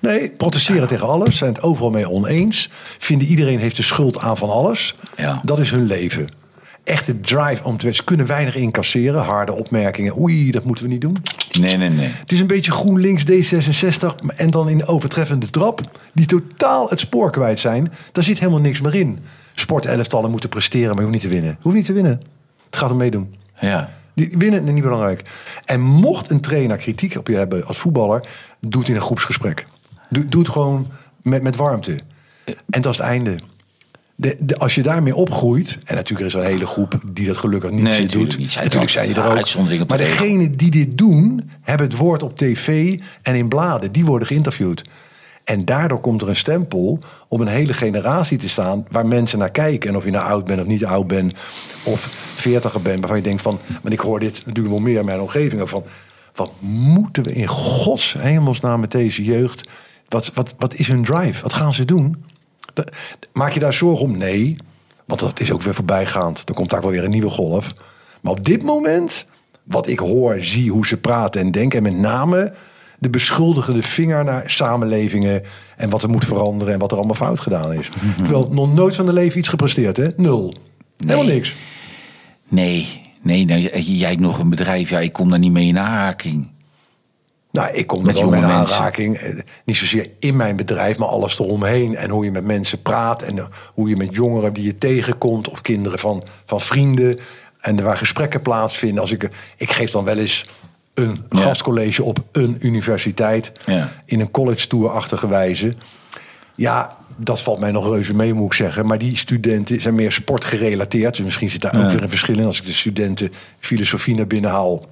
Nee, protesteren tegen alles, zijn het overal mee oneens. Vinden iedereen heeft de schuld aan van alles. Ja. Dat is hun leven. Echte drive om te Ze kunnen weinig incasseren. Harde opmerkingen. Oei, dat moeten we niet doen. nee, nee, nee. Het is een beetje GroenLinks D66 en dan in overtreffende trap. Die totaal het spoor kwijt zijn. Daar zit helemaal niks meer in. Sportelftallen moeten presteren, maar je hoeft niet te winnen. Hoeft niet te winnen. Het gaat om meedoen. Ja. Die winnen is niet belangrijk. En mocht een trainer kritiek op je hebben als voetballer, doe het in een groepsgesprek. Doe, doe het gewoon met, met warmte. En dat is het einde. De, de, als je daarmee opgroeit, en natuurlijk is er een hele groep die dat gelukkig niet Nee, doet. niet. Natuurlijk zijn je er ook. de Maar degenen die dit doen, hebben het woord op tv en in bladen. Die worden geïnterviewd. En daardoor komt er een stempel op een hele generatie te staan waar mensen naar kijken. En of je nou oud bent of niet oud bent, of veertiger bent, waarvan je denkt van, maar ik hoor dit natuurlijk wel meer in mijn omgeving van, wat moeten we in gods hemelsnaam met deze jeugd? Wat, wat, wat is hun drive? Wat gaan ze doen? Maak je daar zorgen om? Nee, want dat is ook weer voorbijgaand. Er komt daar wel weer een nieuwe golf. Maar op dit moment, wat ik hoor, zie, hoe ze praten en denken... en met name de beschuldigende vinger naar samenlevingen... en wat er moet veranderen en wat er allemaal fout gedaan is. Terwijl nog nooit van de leven iets gepresteerd, hè? Nul. Helemaal niks. Nee, nee, nou, jij hebt nog een bedrijf, ja, ik kom daar niet mee in aanraking. Nou, ik kom Met er jonge aanraking. Eh, Niet zozeer in mijn bedrijf, maar alles eromheen. En hoe je met mensen praat. En eh, hoe je met jongeren die je tegenkomt. Of kinderen van, van vrienden. En waar gesprekken plaatsvinden. Als ik, ik geef dan wel eens een Ja. gastcollege op een universiteit. Ja. In een college tour-achtige wijze. Ja, dat valt mij nog reuze mee, moet ik zeggen. Maar die studenten zijn meer sportgerelateerd. Dus misschien zit daar ook weer een verschil in. Als ik de studenten filosofie naar binnen haal...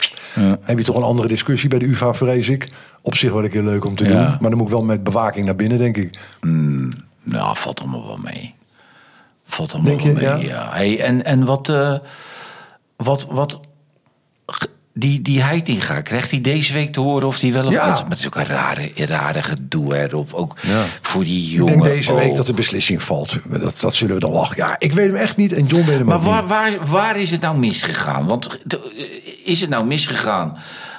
heb je toch een andere discussie bij de UvA, vrees ik. Op zich wel een keer leuk om te Ja. doen. Maar dan moet ik wel met bewaking naar binnen, denk ik. Nou, valt allemaal wel mee. Valt allemaal Denk je, wel mee, ja? ja. Hey, en, en wat, eh, wat, wat, die, die Heitinga, krijgt hij deze week te horen of hij wel of Ja. niet? Maar het is ook een rare, rare gedoe erop. Ook Ja. voor die Ik jongen. denk deze week dat de beslissing valt. Dat, dat zullen we dan wachten. Ja, ik weet hem echt niet en John weet hem Maar ook waar, niet. waar, waar is het nou misgegaan? Want de- is het nou misgegaan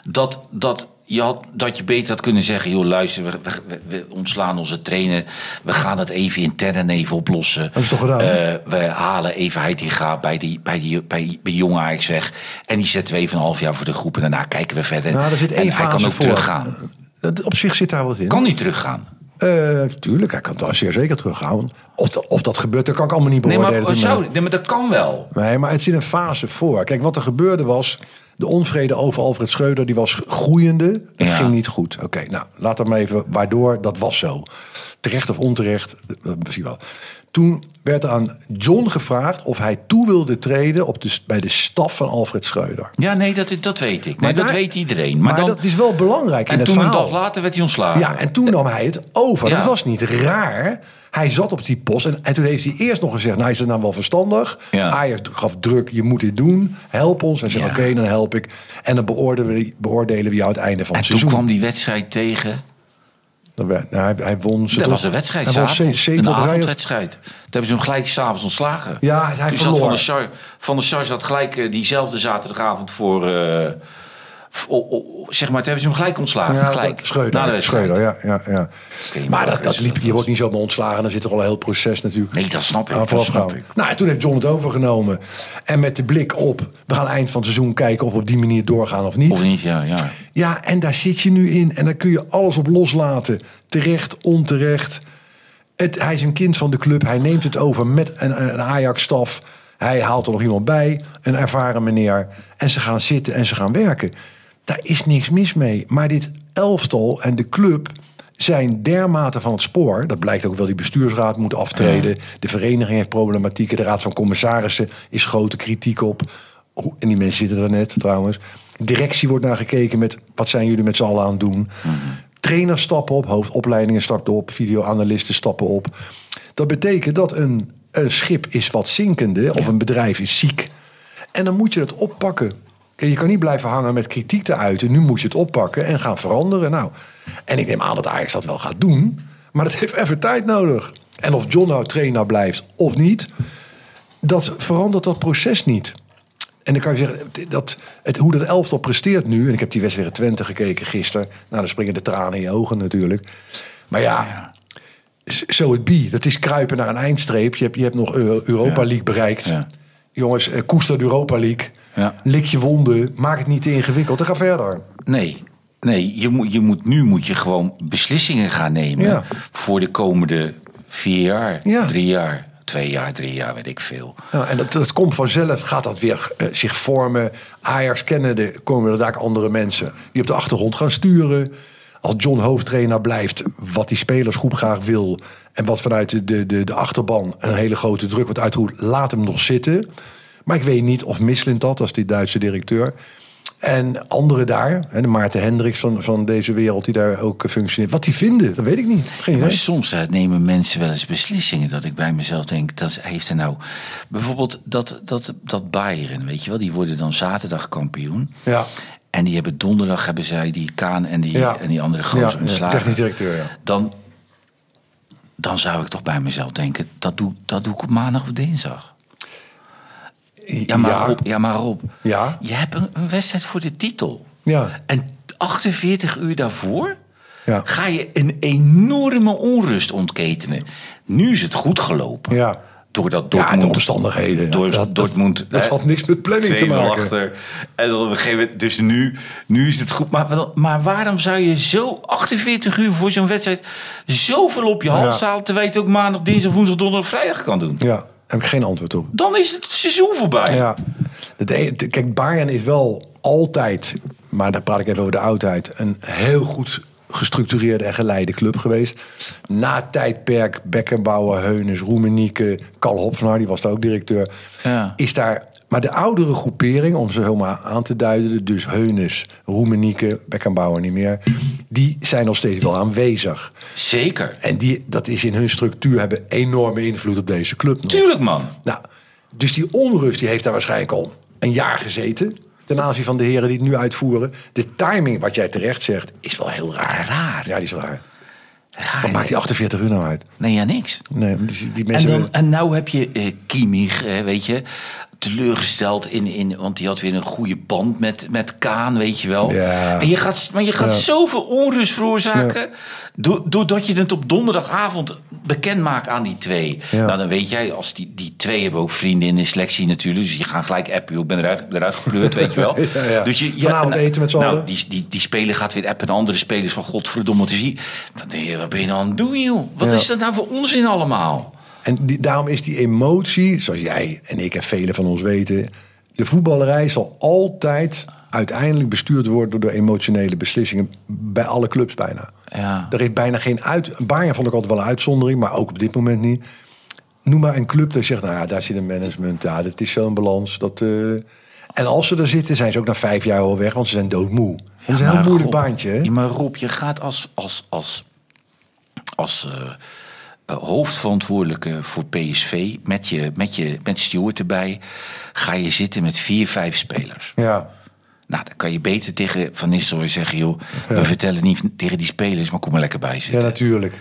dat, dat, je had, dat je beter had kunnen zeggen... joh, luister, we, we, we- we ontslaan onze trainer. We gaan het even intern even oplossen. Dat is toch gedaan? Eh, we halen even Heitinga bij, die, bij, die, bij, bij Jong Ajax weg. En die zetten we even een half jaar voor de groep. En daarna kijken we verder. Nou, er zit één en hij kan ook voor. teruggaan. Op zich zit daar wat in. Kan niet teruggaan. Eh, tuurlijk, hij kan daar zeer zeker teruggaan. Of, of dat gebeurt, dat kan ik allemaal niet Nee beoordelen. maar, Dat- zou, nee, maar dat kan wel. Nee, maar het zit een fase voor. Kijk, wat er gebeurde was... de onvrede over Alfred Schreuder, die was groeiende. Het Ja. ging niet goed. Oké, nou, laat hem even... waardoor, dat was zo. Terecht of onterecht, dat misschien wel. Toen werd er aan John gevraagd... of hij toe wilde treden op de, bij de staf van Alfred Schreuder. Ja, nee, dat, dat weet ik. Nee, Maar dat daar- weet iedereen. Maar, Maar, dan, dat is wel belangrijk in en het toen een dag later werd hij ontslagen. Ja, en toen nam hij het over. Ja. Dat was niet raar. Hij zat op die post en, en toen heeft hij eerst nog gezegd... nou, is het nou wel verstandig? Ja. Ajax gaf druk, je moet dit doen. Help ons. En zei, Ja. oké, dan help ik. En dan beoordelen we, beoordelen we jou het einde van En het toen seizoen. kwam die wedstrijd tegen. Dan nou, hij, hij won... ze Dat was een wedstrijd, Hij won zeven een avondwedstrijd. Toen hebben ze hem gelijk s'avonds ontslagen. Ja, hij zat verloor. Van der Sar, van Sar zat gelijk eh, diezelfde zaterdagavond voor... eh, o- o- zeg maar, toen hebben ze hem gelijk ontslagen. Ja, gelijk. Schreuder. Na de wedstrijd. Schreuder, ja. ja, ja. Maar dat, dat liep, je wordt niet zomaar ontslagen. Dan zit er al een heel proces natuurlijk. Nee, dat snap ik, dat snap ik. Nou, en toen heeft John het overgenomen. En met de blik op, we gaan eind van het seizoen kijken of we op die manier doorgaan of niet. Of niet, ja. ja. Ja, en daar zit je nu in. En daar kun je alles op loslaten. Terecht, onterecht. Het, hij is een kind van de club. Hij neemt het over met een, een Ajax-staf. Hij haalt er nog iemand bij. Een ervaren meneer. En ze gaan zitten en ze gaan werken. Daar is niks mis mee. Maar dit elftal en de club zijn dermate van het spoor. Dat blijkt ook wel. Die bestuursraad moet aftreden. De vereniging heeft problematieken. De raad van commissarissen is grote kritiek op. Hoe- En die mensen zitten er net trouwens. Directie wordt naar gekeken met wat zijn jullie met z'n allen aan het doen. Trainers stappen op, hoofdopleidingen starten op, videoanalisten stappen op. Dat betekent dat een, een schip is wat zinkende of een bedrijf is ziek. En dan moet je het oppakken. Kijk, je kan niet blijven hangen met kritiek te uiten. Nu moet je het oppakken en gaan veranderen. Nou, en ik neem aan dat Ajax dat wel gaat doen. Maar dat heeft even tijd nodig. En of John nou trainer blijft of niet, dat verandert dat proces niet. En dan kan je zeggen, dat, het, hoe dat elftal presteert nu... en ik heb die wedstrijd Twente gekeken gisteren... nou, dan springen de tranen in je ogen natuurlijk. Maar ja, zo het be. Dat is kruipen naar een eindstreep. Je hebt, je hebt nog Eu- Europa League bereikt. Ja. Jongens, eh, koester Europa League. Ja. Lik je wonden. Maak het niet te ingewikkeld. En ga verder. Nee, nee je moet, je moet, nu moet je gewoon beslissingen gaan nemen Ja. voor de komende vier jaar, Ja. drie jaar, twee jaar, drie jaar, weet ik veel. Nou, en dat, dat komt vanzelf, gaat dat weer eh, zich vormen. Ajax kennende komen er daar andere mensen die op de achtergrond gaan sturen. Als John hoofdtrainer blijft, wat die spelersgroep graag wil... en wat vanuit de, de, de, achterban een hele grote druk wordt uitgeroepen... laat hem nog zitten. Maar ik weet niet of Mislint dat, is die Duitse directeur... En anderen daar, hè, de Maarten Hendricks van, van deze wereld... die daar ook functioneert. Wat die vinden, dat weet ik niet. Geen Maar idee. soms nemen mensen wel eens beslissingen dat ik bij mezelf denk, dat heeft er nou... Bijvoorbeeld dat, dat, dat Bayern, weet je wel, die worden dan zaterdag kampioen. Ja. En die hebben donderdag, hebben zij die Kaan en die, Ja. en die andere gozer ja, ontslagen. technisch directeur, ja. Dan, dan zou ik toch bij mezelf denken, dat doe, dat doe ik op maandag of dinsdag. Ja, maar Ja. Rob, ja, maar Rob Ja. je hebt een, een wedstrijd voor de titel. Ja. En 48 uur daarvoor Ja. ga je een enorme onrust ontketenen. Nu is het goed gelopen. Ja. Doordat Ja, Dortmund... de omstandigheden. Door, Dat- dat- Dortmund... dat hè, had niks met planning te 2-0 maken. Achter. En dan op een gegeven moment... Dus nu, nu is het goed. Maar, maar waarom zou je zo 48 uur voor zo'n wedstrijd... zoveel op je hals Ja. halen... terwijl je het ook maandag, dinsdag, woensdag, donderdag, vrijdag kan doen? Ja, heb ik geen antwoord op. Dan is het seizoen voorbij. Ja. Het e- kijk, Bayern is wel altijd, maar daar praat ik even over de oudheid, een heel goed gestructureerde en geleide club geweest. Na tijdperk Beckenbauer, Heunes, Roemenieke, Karl Hopfner, die was daar ook directeur, Ja. is daar... Maar de oudere groepering, om ze helemaal aan te duiden... dus Heunes, Roemenieke, Beckenbauer niet meer... die zijn nog steeds wel aanwezig. Zeker. En die, dat is in hun structuur, hebben enorme invloed op deze club nog. Tuurlijk, man. Nou, dus die onrust die heeft daar waarschijnlijk al een jaar gezeten. ten aanzien van de heren die het nu uitvoeren. De timing, wat jij terecht zegt, is wel heel raar. Raar. Ja, die is raar. Raar, Wat maakt die 48 uur nou uit? Nee, ja, niks. Nee, die, die En, mensen... dan, en nou heb je eh Kimmich, eh, weet je, teleurgesteld in, in, want die had weer een goede band met, met Kaan, weet je wel. Ja. En je gaat, maar je gaat Ja. zoveel onrust veroorzaken, do- doordat je het op donderdagavond bekend maakt aan die twee. Ja. Nou, dan weet jij, als die, die twee hebben ook vrienden in de selectie natuurlijk, dus je gaat gelijk appen, ik ben eruit, eruit gepleurd, weet je wel. Ja, ja. Dus je, Vanavond nou, eten met z'n nou, allen. Die, die, die speler gaat weer appen en andere spelers van godverdomme te zien. Dan denk je, wat ben je nou aan het doen, joh? Wat Ja. is dat nou voor onzin allemaal? En die- daarom is die emotie, zoals jij en ik en velen van ons weten... de voetballerij zal altijd uiteindelijk bestuurd worden... door de emotionele beslissingen bij alle clubs bijna. Ja. Er is bijna geen uit... Bayern vond ik altijd wel een uitzondering, maar ook op dit moment niet. Noem maar een club dat zegt, nou ja, daar zit een management... ja, dat is zo'n balans. Dat, eh, En als ze er zitten, zijn ze ook na vijf jaar al weg... want ze zijn doodmoe. Dat is een heel moeilijk Rob, baantje, hè? Ja, maar Rob, je gaat als, als, als, als eh, hoofdverantwoordelijke voor PSV... Met, je, met, je, met Stewart erbij, ga je zitten met vier, vijf spelers. Ja, Nou, dan kan je beter tegen Van Nistelrooy zeggen... joh, we vertellen niet tegen die spelers, maar kom er lekker bij ja zitten. natuurlijk.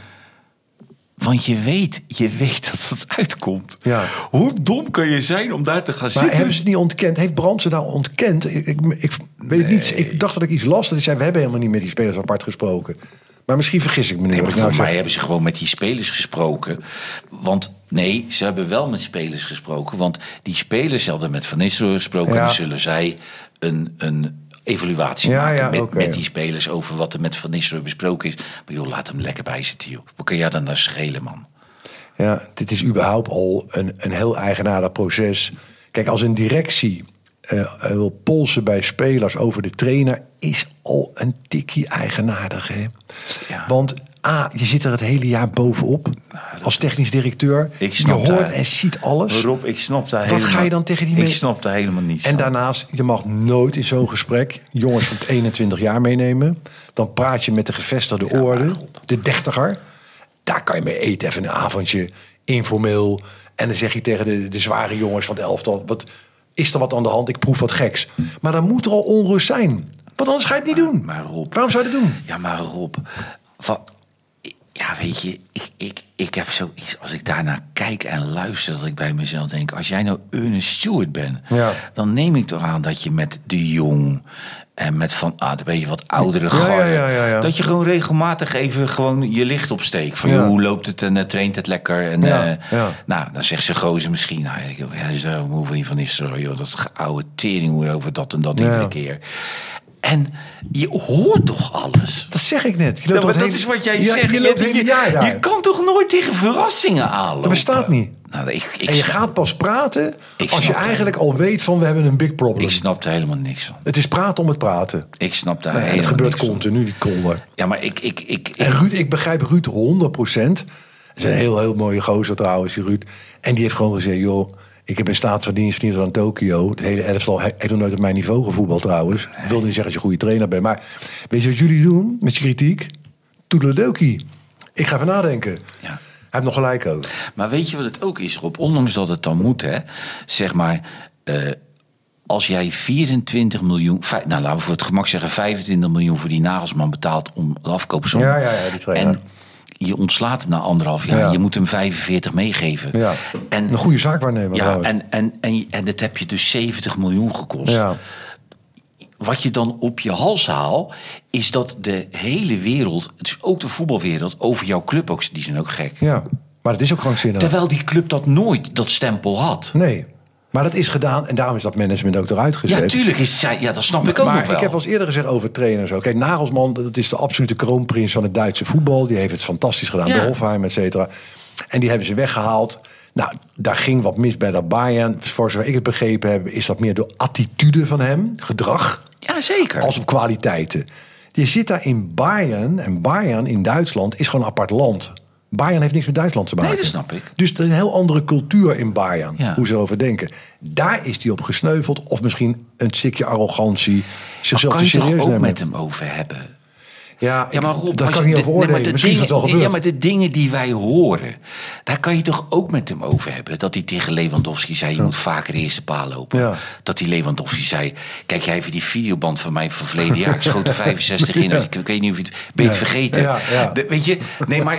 Want je weet, je weet dat het uitkomt. Ja. Hoe dom kan je zijn om daar te gaan Maar zitten? hebben ze het niet ontkend? Heeft Brand ze nou ontkend? Ik, ik, ik weet het niet. Ik dacht dat ik iets las. Dat hij zei, we hebben helemaal niet met die spelers apart gesproken. Maar misschien vergis ik me nu. Nee, maar nou voor mij zeg. hebben ze gewoon met die spelers gesproken. Want nee, ze hebben wel met spelers gesproken. Want die spelers hadden met Van Nistelrooy gesproken. Ja. En dan zullen zij een, een evaluatie Ja, maken ja, met, met die spelers over wat er met Van Nistelrooy besproken is. Maar joh, laat hem lekker bij zitten, joh. Wat kan jij dan nou schelen, man? Ja, dit is überhaupt al een, een heel eigenaardig proces. Kijk, als een directie eh, wil polsen bij spelers over de trainer... is al een tikkie eigenaardig, hè? Ja. Want A, je zit er het hele jaar bovenop. als technisch directeur. Ik je snap hoort dat. en ziet alles. Rob, ik snap daar Wat helemaal... ga je dan tegen die Ik mensen- snap daar helemaal niets En daarnaast, je mag nooit in zo'n gesprek jongens van 21 jaar meenemen. Dan praat je met de gevestigde orde, de dertiger. Daar kan je mee eten, even een avondje, informeel. En dan zeg je tegen de, de zware jongens van het elftal... Wat, is er wat aan de hand? Ik proef wat geks. Maar dan moet er al onrust zijn. Want anders ga je het niet doen. Maar Rob... Waarom zou je dat doen? Ja, maar Rob... Wat, ja, weet je, ik, ik, ik heb zoiets... Als ik daarnaar kijk en luister, dat ik bij mezelf denk... Als jij nou Ernest Stewart bent... Ja. dan neem ik toch aan dat je met de Jong... en met Van ah, dan ben je wat oudere Ja, garde... ja, ja, ja, ja. dat je gewoon regelmatig even gewoon je licht opsteekt. Van, hoe loopt het en eh, traint het lekker? En, eh. Nou, dan zegt ze gozer misschien... Nou, ik, ja, zo moe van van Nistelrooy, joh, dat oude teringhoer over dat en dat iedere keer. En je hoort toch alles? Dat zeg ik net. Je loopt dat is wat jij Ja, zegt. Je loopt jaar daar. je kan toch nooit tegen verrassingen aanlopen? Dat bestaat niet. Nou, ik, ik, en je snap, gaat pas praten Ik als je eigenlijk al weet van we hebben een big problem. ik snap er helemaal niks van. Het is praten om het praten. Ik snap daar Nee, helemaal het gebeurt niks continu, die kolder. Ja, maar ik... ik, ik, ik En Ruud, ik begrijp Ruud 100%. Het is een heel, heel mooie gozer trouwens, die Ruud. En die heeft gewoon gezegd, joh, ik heb in staat van dienst verdiend aan Tokio. Het hele elftal he- heeft nog nooit op mijn niveau gevoetbald trouwens. Ik wil niet zeggen als je een goede trainer bent. Maar weet je wat jullie doen met je kritiek? Toedeledokie. Ik ga even nadenken. Ja. Hij heeft nog gelijk ook. Maar weet je wat het ook is, Rob? Ondanks dat het dan moet, hè. Zeg maar, eh, als jij 24 miljoen... Nou, laten we voor het gemak zeggen 25 miljoen voor die Nagelsman betaalt om de afkoopsom. Ja, ja, ja, die trainer. En je ontslaat hem na anderhalf jaar. Ja. Je moet hem 45 meegeven. Ja. En, Een goede zaakwaarnemer Ja, trouwens. en, en, en, en dat heb je dus 70 miljoen gekost. Ja. Wat je dan op je hals haalt, is dat de hele wereld, dus ook de voetbalwereld, over jouw club ook, die zijn ook gek. ja, maar het is ook krankzinnig. Terwijl die club dat nooit, dat stempel had. Nee, maar dat is gedaan en daarom is dat management ook eruit gezet. Ja, tuurlijk is zij, ja, dat snap ik ook maar nog wel. ik heb al eerder gezegd over trainers. ook. Kijk, Nagelsman, dat is de absolute kroonprins van het Duitse voetbal. Die heeft het fantastisch gedaan Ja. bij Hofheim, et cetera. En die hebben ze weggehaald. Nou, daar ging wat mis bij dat Bayern. Voor zover ik het begrepen heb, is dat meer door attitude van hem, gedrag, Ja, zeker. als op kwaliteiten. Je zit daar in Bayern en Bayern in Duitsland is gewoon een apart land. Bayern heeft niks met Duitsland te maken. Nee, dat snap ik. Dus er is een heel andere cultuur in Bayern, Ja. hoe ze erover denken. Daar is hij op gesneuveld. Of misschien een stukje arrogantie. Zichzelf kan je toch ook nemen. met hem over hebben. Ja, ik- Rob, daar als kan je niet over maar oordelen. Misschien is dat wel gebeurd. Ja, maar de dingen die wij horen, daar kan je toch ook met hem over hebben. Dat hij tegen Lewandowski zei, je moet vaker de eerste paal lopen. Ja. Dat die Lewandowski zei, kijk jij even die videoband van mij van verleden jaar. Ik schoot er 65 in. Ik, ik weet niet of je het weet Ja. vergeten. Ja, ja. De- weet je, nee, maar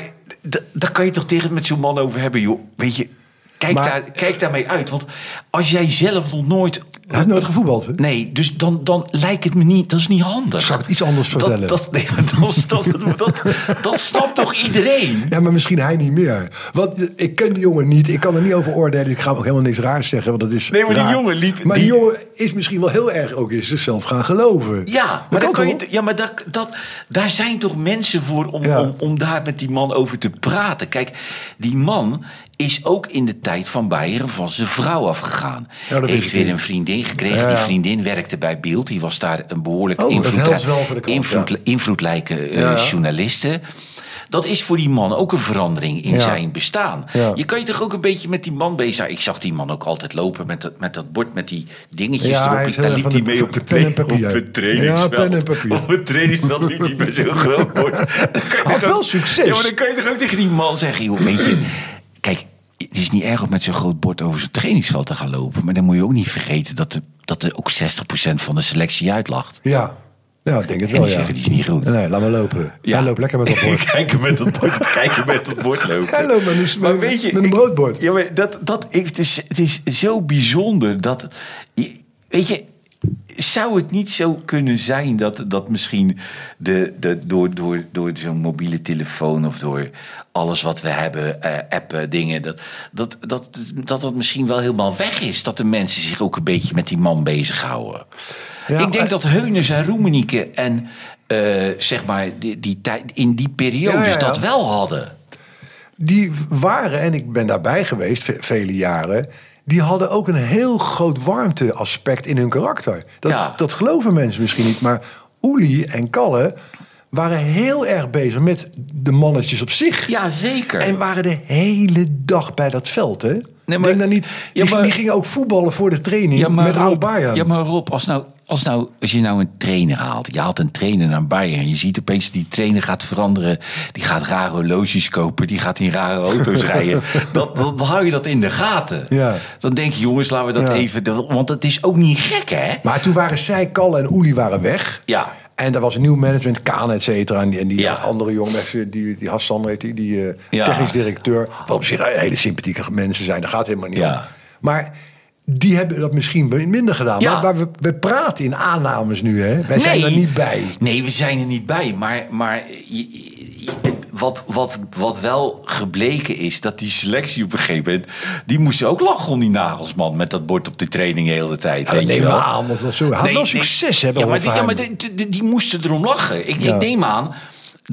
daar kan je toch tegen met zo'n man over hebben, joh. Weet je, kijk, Maar- daar, kijk daarmee uit. Want als jij zelf nog nooit... Hij nooit gevoetbald, hè? Nee, dus dan, dan lijkt het me niet, dat is niet handig. Zal ik het iets anders vertellen? Dat, dat, nee, dat, dat, dat, dat snapt toch iedereen? Ja, maar misschien hij niet meer. Want ik ken die jongen niet. Ik kan er niet over oordelen. Ik ga ook helemaal niks raars zeggen. Want dat is Nee, maar die jongen liep- Maar die- die jongen is misschien wel heel erg ook in zichzelf gaan geloven. Ja, maar, dat kan je, ja, maar dat, dat, daar zijn toch mensen voor om, Ja. om, om daar met die man over te praten. Kijk, die man is ook in de tijd van Bayern van zijn vrouw afgegaan. Ja, Heeft weer een vriendin gekregen. Ja, Die vriendin werkte bij Beeld. Die was daar een behoorlijk Oh, de invloed, ja. invloedrijke eh, journaliste. Dat is voor die man ook een verandering in zijn bestaan. Je kan je toch ook een beetje met die man bezig zijn. Ik zag die man ook altijd lopen met dat, met dat bord met die dingetjes Ja, erop. Daar liep hij de- mee op het, pen en papier. op het trainingsveld. Ja, pen en papier. Op het trainingsveld liep hij bij zo'n groot bord. Had wel succes. Ja, maar dan kan je toch ook tegen die man zeggen... Joh, weet je, kijk, het is niet erg om met zo'n groot bord over zo'n trainingsveld te gaan lopen. Maar dan moet je ook niet vergeten dat, de, dat er ook 60% van de selectie uitlacht. Ja. Ja, ik denk het wel, die ja. zeggen, die is niet goed. Nee, laat maar lopen. Hij loopt lekker met dat bord. Kijken met dat bord, kijken met dat bord lopen. Hij loopt met een- maar met- weet je, met een ik- broodbord. Ja, maar dat, dat, ik, het, is, het is zo bijzonder dat... Weet je, zou het niet zo kunnen zijn dat, dat misschien de, de, door, door, door zo'n mobiele telefoon of door alles wat we hebben, eh, appen, dingen, dat dat, dat, dat dat misschien wel helemaal weg is? Dat de mensen zich ook een beetje met die man bezighouden. Ja, ik denk eh, dat Heuners en Roemenieke en eh, zeg maar die, die tijd, in die periodes Ja, ja, ja. dat wel hadden. Die waren, en ik ben daarbij geweest ve- vele jaren... die hadden ook een heel groot warmteaspect in hun karakter. Dat, Ja. dat geloven mensen misschien niet. Maar Oeli en Kalle waren heel erg bezig met de mannetjes op zich. Ja, zeker. En waren de hele dag bij dat veld, hè? maar- Denk dan niet, Ja, die, maar- die gingen ook voetballen voor de training met Rob, oud Bayern. Ja, maar Rob, als, nou, als, nou, als je nou een trainer haalt. Je haalt een trainer naar Bayern. En je ziet opeens dat die trainer gaat veranderen. Die gaat rare horloges kopen. Die gaat in rare auto's rijden. Dan, dan hou je dat in de gaten. Ja. Dan denk je, jongens, laten we dat Ja. even... Want het is ook niet gek, hè? Maar toen waren zij, Kalle en Oeli waren weg. Ja. En er was een nieuw management, Kaan, et cetera. En die, en die Ja. andere jongen, die, die Hassan heet die, die eh, Ja. technisch directeur. Wat op zich hele sympathieke mensen zijn, daar gaat helemaal niet Ja. om. Maar die hebben dat misschien minder gedaan. Ja. Maar, maar we, we praten in aannames nu, hè? Wij zijn er niet bij. Nee, we zijn er niet bij. Maar, maar je- je- het- wat, wat, wat wel gebleken is, dat die selectie op een gegeven moment... die moesten ook lachen om die nagelsman met dat bord op de training de hele tijd. Ja, dat wel. aan, want dat zo, hij had wel succes hebben. Ja, maar, die, ja, maar die, die, die moesten erom lachen. Ik, Ja. ik neem aan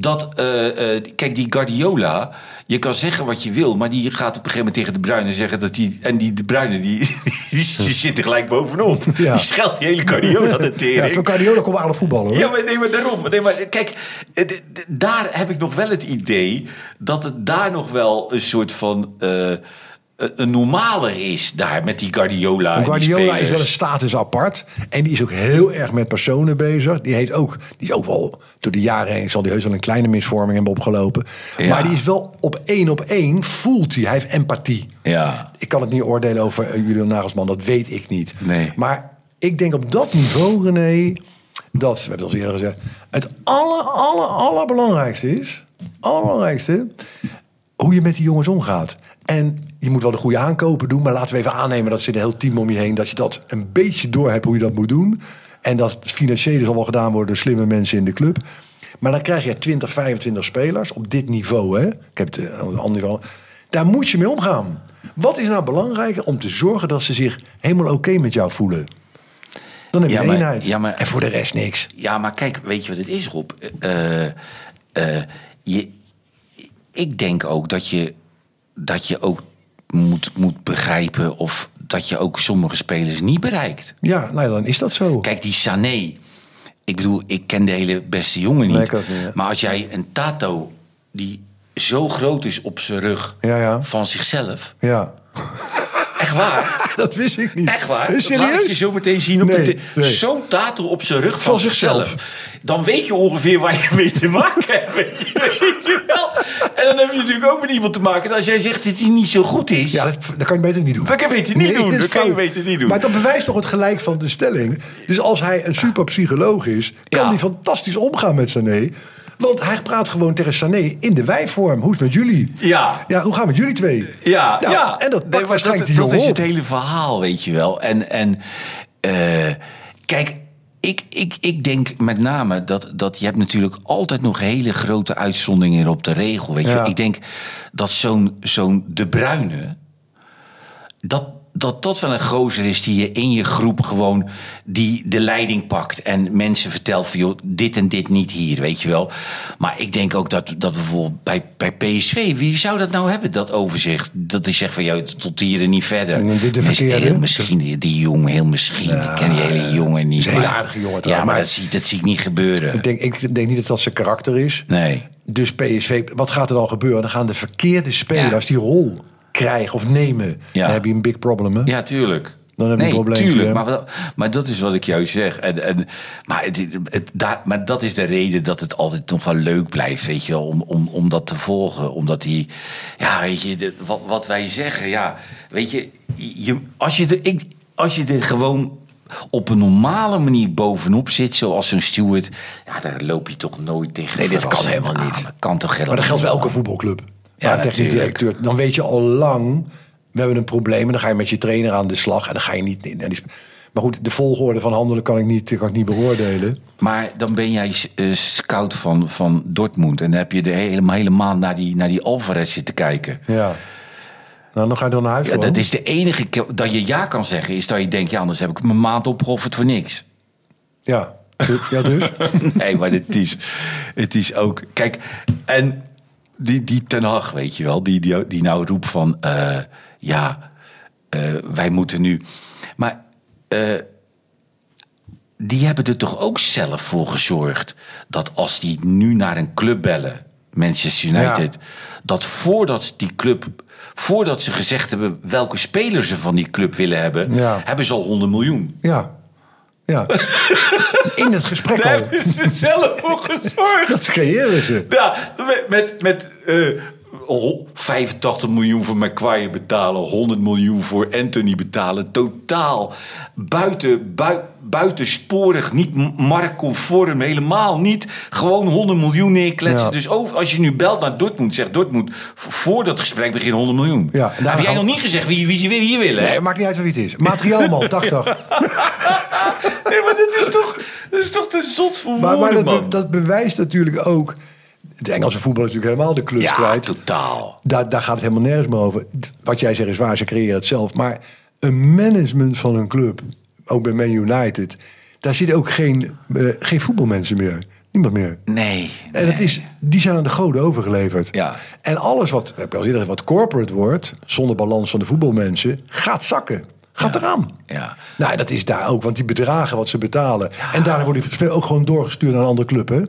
dat... eh, eh, kijk, die Guardiola... Je kan zeggen wat je wil, maar die gaat op een gegeven moment tegen de Bruine zeggen dat die. En die de Bruine die, die, zit er gelijk bovenop. Ja. Die scheldt die hele Guardiola de tering. Ja, toen Guardiola kon aardig voetballen, hoor. Ja, maar, nee, maar daarom. Nee, maar kijk, eh, daar heb ik nog wel het idee dat het daar nog wel een soort van. Een normaler is daar met die Guardiola. en Guardiola is wel een status apart. En die is ook heel erg met personen bezig. Die, heet ook, die is ook wel door de jaren heen... zal die heus wel een kleine misvorming hebben opgelopen. Ja. Maar die is wel op één op één, voelt hij. Hij heeft empathie. Ja. Ik kan het niet oordelen over eh, Julian Nagelsman. Dat weet ik niet. Nee. Maar ik denk op dat niveau, René... dat, we hebben het al eerder gezegd... het aller, aller, allerbelangrijkste is... allerbelangrijkste... hoe je met die jongens omgaat. En je moet wel de goede aankopen doen... maar laten we even aannemen dat ze een heel team om je heen... dat je dat een beetje door hebt hoe je dat moet doen. En dat het financiële zal wel gedaan worden... door slimme mensen in de club. Maar dan krijg je 20, 25 spelers op dit niveau. Hè? Ik heb het eh, ander niveau. Daar moet je mee omgaan. Wat is nou belangrijker om te zorgen dat ze zich helemaal oké met jou voelen? Dan heb je Ja, een maar- eenheid. ja, maar- en voor de rest niks. Ja, maar kijk, weet je wat het is, Rob? Eh, eh, je, ik denk ook dat je, dat je ook moet, moet begrijpen of dat je ook sommige spelers niet bereikt. Ja, nou dan is dat zo. Kijk, die Sané. Ik bedoel, ik ken de hele beste jongen niet. Nee, niet, ja. Maar als jij een Tato die zo groot is op zijn rug Ja, ja. van zichzelf. Ja. Echt waar? dat wist ik niet. Echt waar? Is Dat laat je serieus? zo meteen zien op Nee. Zo'n tato op zijn rug van, Van zichzelf. zichzelf. Dan weet je ongeveer waar je mee te maken hebt. En dan heb je natuurlijk ook met iemand te maken. dat Als jij zegt dat hij niet zo goed is. Ja, dat, dat kan je beter niet doen. Dat kan je beter niet doen. Dat kan je beter niet doen. Maar dat bewijst toch het gelijk van de stelling. Dus als hij een super psycholoog is, kan Ja. hij fantastisch omgaan met Sané. Want hij praat gewoon tegen Sané in de wijvorm. Hoe is het met jullie? Ja. Ja, hoe gaat het met jullie twee? Ja, Nou, ja. En dat Nee, pakt maar waarschijnlijk dat, dat is het hele verhaal, weet je wel. En, en eh, kijk, ik, ik, ik denk met name dat, dat je hebt natuurlijk altijd nog hele grote uitzonderingen op de regel. Weet je. Ja. Ik denk dat zo'n zo'n De Bruyne, dat, dat dat wel een gozer is die je in je groep gewoon die de leiding pakt en mensen vertelt van joh, dit en dit niet hier, weet je wel. Maar ik denk ook dat, dat bijvoorbeeld bij, bij PSV, wie zou dat nou hebben, dat overzicht? Dat hij zegt van joh, tot hier en niet verder. En dit de verkeerde? heel misschien, die, die jongen, heel misschien. ik ken die hele jongen niet. is een hele aardige jongen Ja, maar maar- dat zie, dat zie ik niet gebeuren. Ik denk, ik denk niet dat dat zijn karakter is. Nee. Dus PSV, wat gaat er dan gebeuren? Dan gaan de verkeerde spelers Ja. die rol krijgen of nemen. Ja. Dan heb je een big problem. Hè? Ja, tuurlijk. Dan heb je nee, een probleem, tuurlijk. Maar, maar dat is wat ik juist zeg. En, en, maar, het, het, daar, maar dat is de reden dat het altijd nog wel leuk blijft, weet je om, om, om dat te volgen. Omdat die, ja, weet je, de- wat, wat wij zeggen, ja, weet je, je als, je er, ik, als je er gewoon op een normale manier bovenop zit, zoals een steward, ja, daar loop je toch nooit tegen. Nee, dit kan helemaal niet. Dat kan toch helemaal Maar dat geldt voor niet. elke voetbalclub. Ja, technisch directeur. Dan weet je al lang, we hebben een probleem. En dan ga je met je trainer aan de slag. En dan ga je niet... sp- Maar goed, de volgorde van handelen kan ik niet, kan ik niet beoordelen. Maar dan ben jij eh, scout van, van Dortmund. En dan heb je de hele, hele maand naar die, naar die Alvarez zitten kijken. Ja. Nou, dan ga je dan naar huis. Ja, dat is de enige keer dat je ja kan zeggen. Is dat je denkt, ja, anders heb ik mijn maand opgeofferd voor niks. Ja. Ja, dus? Nee, maar het is, het is ook... Kijk, en die, die Ten Hag, weet je wel... die, die, die nou roept van... eh, ja, eh, wij moeten nu... Maar eh, die hebben er toch ook zelf voor gezorgd... dat als die nu naar een club bellen... Manchester United... dat voordat die club... voordat ze gezegd hebben... welke speler ze van die club willen hebben... Ja. hebben ze al 100 miljoen. Ja. Ja. In het gesprek Daar al. hebben ze zelf voor gezorgd. Dat creëren ze. Ja, met, met, met eh, oh, 85 miljoen voor McQuire betalen, 100 miljoen voor Anthony betalen. Totaal buiten, bui, buitensporig, niet marktconform, helemaal niet. Gewoon 100 miljoen neerkletsen. Ja. Dus over, als je nu belt naar Dortmund, zegt Dortmund, voor dat gesprek begin 100 miljoen. Ja, Heb jij nog niet gezegd wie, wie ze weer hier willen? hè? Nee, maakt niet uit wie het is. Materiaalman, 80. Nee, maar dit is toch, dit is toch te zot voor Maar, maar woorden, dat, man. be- dat bewijst natuurlijk ook... De Engelse voetbal is natuurlijk helemaal de klus ja, kwijt. totaal. Daar, daar gaat het helemaal nergens meer over. Wat jij zegt is waar, ze creëren het zelf. Maar een management van een club, ook bij Man United... daar zitten ook geen, eh, geen voetbalmensen meer. Niemand meer. Nee. En dat nee. is, die zijn aan de goden overgeleverd. Ja. En alles wat, heb ik al eerder, gezegd, wat corporate wordt... zonder balans van de voetbalmensen, gaat zakken. Gaat Ja. eraan. Ja. Nou, dat is daar ook, want die bedragen wat ze betalen. En daarna worden die spelers ook gewoon doorgestuurd naar een andere club, hè?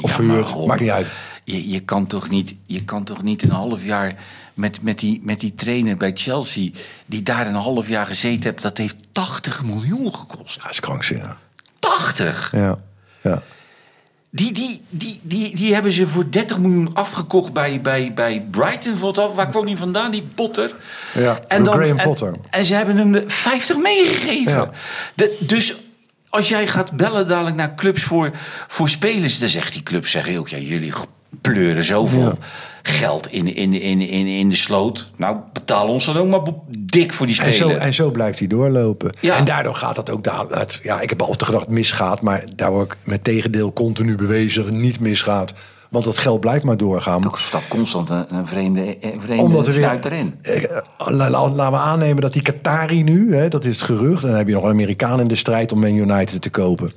Of Ja, verhuurd, maakt niet uit. Je, je, kan toch niet, je kan toch niet een half jaar met, met, die, met die trainer bij Chelsea... die daar een half jaar gezeten heeft... dat heeft 80 miljoen gekost. Dat is krankzinnig. 80! Ja, ja. Die, die, die, die, die hebben ze voor 30 miljoen afgekocht bij, bij, bij Brighton. Waar kwam die vandaan, die Potter? Ja, Graham en, Potter. En ze hebben hem de 50 meegegeven. Ja. De, dus als jij gaat bellen dadelijk naar clubs voor, voor spelers... dan zegt die club, zeggen ook, ja, jullie pleuren zoveel Ja. geld in, in, in, in, in de sloot. Nou, betaal ons dan ook maar dik voor die En speler. zo, en zo blijft hij doorlopen. Ja. En daardoor gaat dat ook... ja, ik heb altijd gedacht het misgaat. Maar daar wordt met tegendeel continu bewezen dat het niet misgaat. Want dat geld blijft maar doorgaan. Er staat constant een, een vreemde, een vreemde Omdat er weer, erin. Eh, la- la- laten we aannemen dat die Qatari nu, hè, dat is het gerucht. En dan heb je nog een Amerikaan in de strijd om Man United te kopen.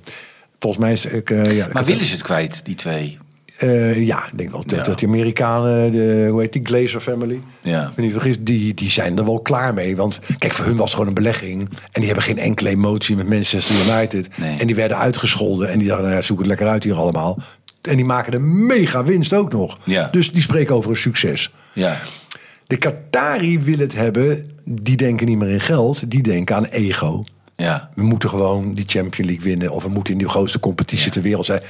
Volgens mij is ik, eh, ja, Maar willen ze het kwijt, die twee? Eh, ja, ik denk wel dat, Ja. dat die Amerikanen, de, hoe heet die, Glazer family, Ja. niet of het is, die, die zijn er wel klaar mee. Want kijk, voor hun was het gewoon een belegging. En die hebben geen enkele emotie met Manchester United. Nee. En die werden uitgescholden. En die dachten, nou ja, zoek het lekker uit hier allemaal. En die maken een mega winst ook nog. Ja. Dus die spreken over een succes. Ja. De Qatari wil het hebben die denken niet meer in geld, die denken aan ego. Ja. We moeten gewoon die Champions League winnen. Of we moeten in de grootste competitie ter wereld zijn.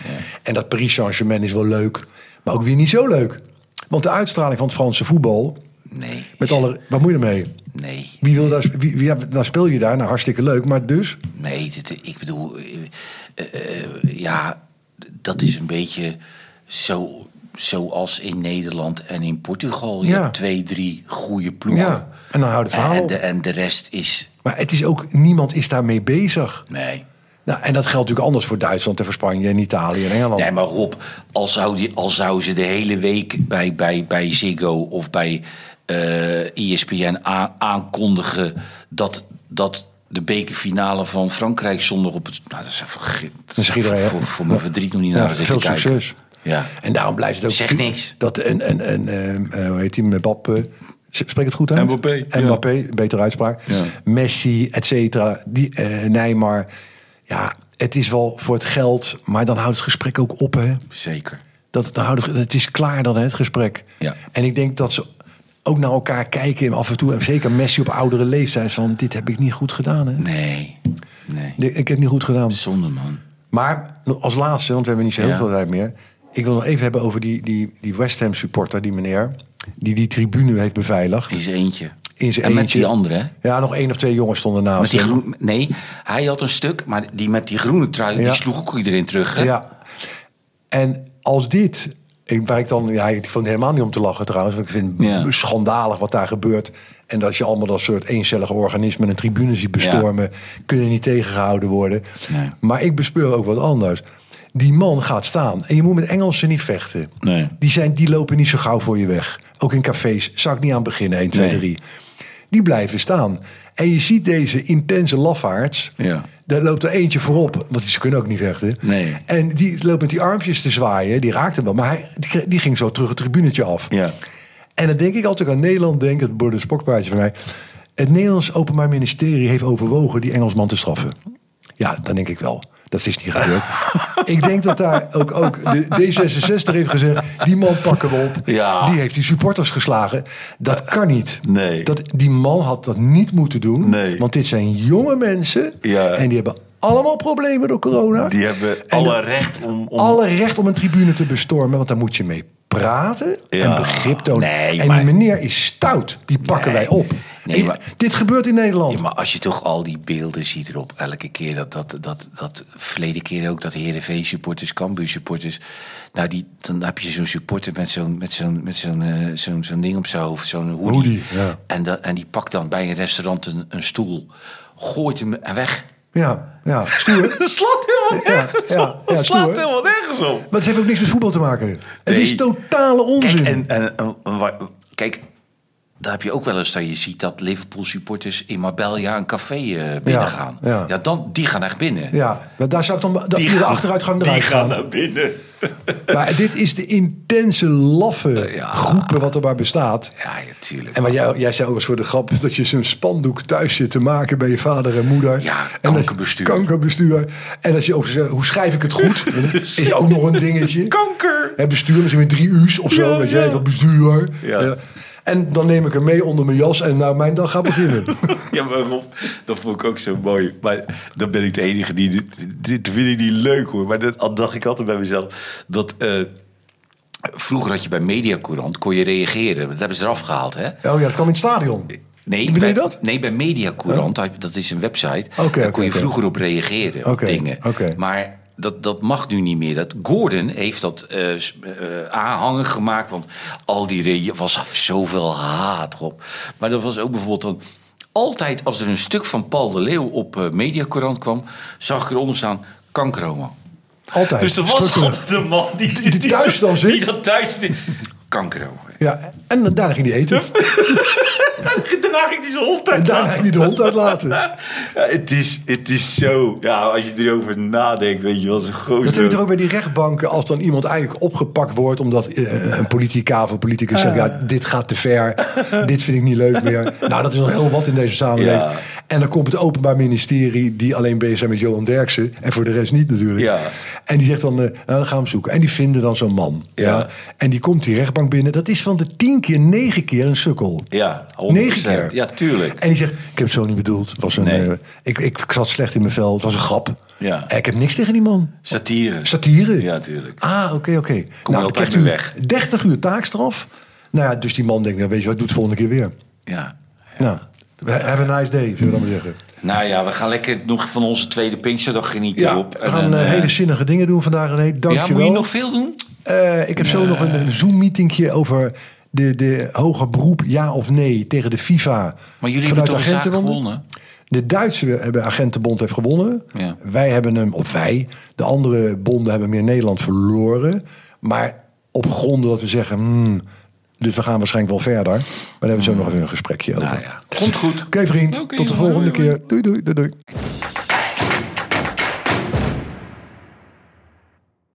En dat Paris Saint-Germain is wel leuk. Maar ook weer niet zo leuk. Want de uitstraling van het Franse voetbal... Nee. Met alle, wat moet je ermee? Nee. Wie wil daar, wie, wie, dan speel je daar. Nou, hartstikke leuk. Maar dus... Nee, dit, ik bedoel, eh, eh, ja, dat is een beetje zo, zoals in Nederland en in Portugal. Je Ja. hebt twee, drie goede ploegen. Ja, en dan houdt het verhaal en, de, en de rest is, Maar het is ook... Niemand is daarmee bezig. nee. Nou, en dat geldt natuurlijk anders voor Duitsland en voor Spanje en Italië en Engeland. Nee, maar Rob, al zou, die, al zou ze de hele week bij, bij, bij Ziggo of bij eh ESPN aankondigen dat, dat de bekerfinale van Frankrijk zondag op het. Nou, dat is even. Dat is iedereen, voor, voor, mijn verdriet nog niet Ja, naar te veel kijken. succes. Ja. En daarom blijft het ook... Zeg niks. Dat een, een, een, eh, eh, hoe heet die, Mbappé... Spreek het goed uit? Mbappé, ja. Mbappé, betere uitspraak. Ja. Messi, et cetera. Die, eh, Neymar. Ja, het is wel voor het geld, maar dan houdt het gesprek ook op, hè? Zeker. Dat, dan houdt het, het is klaar dan, hè, het gesprek. Ja. En ik denk dat ze ook naar elkaar kijken en af en toe, en zeker Messi op oudere leeftijd, van dit heb ik niet goed gedaan, hè? Nee. Nee. Nee, Ik heb het niet goed gedaan. Zonde, man. Maar als laatste, want we hebben niet zo heel Ja. veel tijd meer. Ik wil nog even hebben over die, die, die West Ham supporter, die meneer. Die die tribune heeft beveiligd. Die is eentje. In zijn en met eentje. die andere? Ja, nog één of twee jongens stonden naast Met die groen, nee, hij had een stuk, maar die met die groene trui, Ja. die sloeg ook iedereen terug. Hè? Ja. En als dit... Ik, waar ik, dan, ja, ik vond het helemaal niet om te lachen trouwens. Want ik vind het Ja. schandalig wat daar gebeurt. En dat je allemaal dat soort eencellige organismen... een tribune ziet bestormen... kunnen niet tegengehouden worden. Nee. Maar ik bespeur ook wat anders. Die man gaat staan. En je moet met Engelsen niet vechten. Nee. Die, zijn, die lopen niet zo gauw voor je weg. Ook in cafés. Zou ik niet aan beginnen, 1, 2, Nee. 3. Die blijven staan. En je ziet deze intense lafaards. Ja. Daar loopt er eentje voorop, want die- ze kunnen ook niet vechten. Nee. En die loopt met die armpjes te zwaaien. Die raakte hem wel, maar hij, die, die ging zo terug het tribunetje af. Ja. En dan denk ik altijd aan Nederland, denk het wordt een spokpaardje van mij. Het Nederlands Openbaar Ministerie heeft overwogen die Engelsman te straffen. Ja, dan denk ik wel. Dat is niet gebeurd. ik denk dat daar ook, ook de D66 heeft gezegd... die man pakken we op. Ja. Die heeft die supporters geslagen. Dat kan niet. Nee. Dat, die man had dat niet moeten doen. Nee. Want dit zijn jonge mensen. Ja. En die hebben allemaal problemen door corona. Die hebben En alle recht om... om alle recht om een tribune te bestormen. Want daar moet je mee praten en begrip tonen. Nee, en maar- die meneer is stout. Die pakken Nee. wij op. Nee, maar- Dit gebeurt in Nederland. Ja, maar als je toch al die beelden ziet erop, elke keer dat, dat, dat, dat verleden keer ook, dat Heerenveen supporters, Cambuur supporters, nou die, dan heb je zo'n supporter met zo'n met zo'n met zo'n eh, zo'n zo'n ding op zijn hoofd, zo'n hoodie. Hoodie, ja. en, dat, en die pakt dan bij een restaurant een, een stoel, gooit hem en weg. Ja, ja, stoer. Dat slaat helemaal nergens ja, op. ja, slaat helemaal nergens op. Maar het heeft ook niks met voetbal te maken. Het is totale onzin. Kijk, en, en, kijk, daar heb je ook wel eens dat je ziet dat Liverpool supporters in Marbella een café eh binnengaan. ja. ja, dan, die gaan echt binnen. Ja, maar daar zou ik dan dat Die de achteruitgang die eruit gaan gaan. naar binnen. Maar dit is de intense, laffe Ja. groepen wat er maar bestaat. Ja, ja, tuurlijk. En wat jij, jij zei ook eens voor de grap dat je zo'n spandoek thuis zit te maken bij je vader en moeder. Ja, En dat- kankerbestuur. Kankerbestuur. En als je ook zegt, hoe schrijf ik het goed? Dat is ook nog een dingetje. Kanker. Hè, bestuur misschien met drie u's of zo. Je, ja. even bestuur. Ja. En dan neem ik hem mee onder mijn jas en nou mijn dag gaat beginnen. Ja, maar Rob, dat vond ik ook zo mooi. Maar dan ben ik de enige die... Dit, vind ik niet leuk hoor. Maar dat dacht ik altijd bij mezelf. Dat... eh, Vroeger had je bij Mediacourant, kon je reageren. Dat hebben ze eraf gehaald, hè? Oh ja, dat kwam in het stadion. Nee, Bedoel bij, je dat? Nee, bij Mediacourant, je- dat is een website. Daar kon je vroeger op reageren, op Oké, dingen. oké. Maar dat, dat mag nu niet meer. Dat, Gordon heeft dat eh, aanhangen gemaakt, want al die was zoveel haat op. Maar dat was ook bijvoorbeeld dan... Altijd als er een stuk van Paul de Leeuw op eh Mediacourant kwam... zag ik eronder staan, kankerhomo. Altijd. Dus er was altijd een man die, Die thuis dan zit? Die dat thuis zit. Kankerhomo. Ja, en daarna ging hij eten. Daarna ging hij zijn hond En daarna ging hij de hond uitlaten. Ja, het, is, het is zo. Ja, als je erover nadenkt, weet je wel, zo'n groot. Dat heb je toch ook bij die rechtbanken, als dan iemand eigenlijk opgepakt wordt omdat eh, een politica of een politicus zegt: ja, dit gaat te ver, dit vind ik niet leuk meer. Nou, dat is al heel wat in deze samenleving. Ja. En dan komt het Openbaar Ministerie, die alleen bezig zijn met Johan Derksen. En voor de rest niet natuurlijk. Ja. En die zegt dan, eh, nou, dan gaan we hem zoeken. En die vinden dan zo'n man. Ja. Ja. En die komt die rechtbank binnen. Dat is van de tien keer negen keer een sukkel. Ja, 100%. Negen keer. Ja, tuurlijk. En die zegt, ik heb het zo niet bedoeld. Het was een, Nee. eh, ik, ik, zat slecht in mijn vel. Het was een grap. Ja. En ik heb niks tegen die man. Satire. Satire? Ja, tuurlijk. Ah, oké, oké. Nou, je altijd krijgt mee u weg. 30 uur taakstraf. Nou ja, dus die man denkt, nou, weet je wat, ik doe het volgende keer weer. Ja. Nou, have a nice day, zullen we dan maar zeggen. Nou ja, we gaan lekker nog van onze tweede Pinksterdag genieten Ja, op. we gaan eh, hele zinnige dingen doen vandaag. René. Dank ja, je moet wel. je nog veel doen? Eh, ik heb zo nog een, een Zoom-meetingje over de, de hoger beroep ja of nee tegen de FIFA. Maar jullie vanuit hebben toch zaak agentenbonden. gewonnen? De Duitse hebben agentenbond heeft gewonnen. Ja. Wij hebben hem, of wij, de andere bonden hebben meer Nederland verloren. Maar op gronden dat we zeggen, hmm, dus we gaan waarschijnlijk wel verder. Maar daar hebben we zo nog even een gesprekje over. Nou ja, komt goed. Oké vriend, tot de volgende keer. Doei doei doei doei.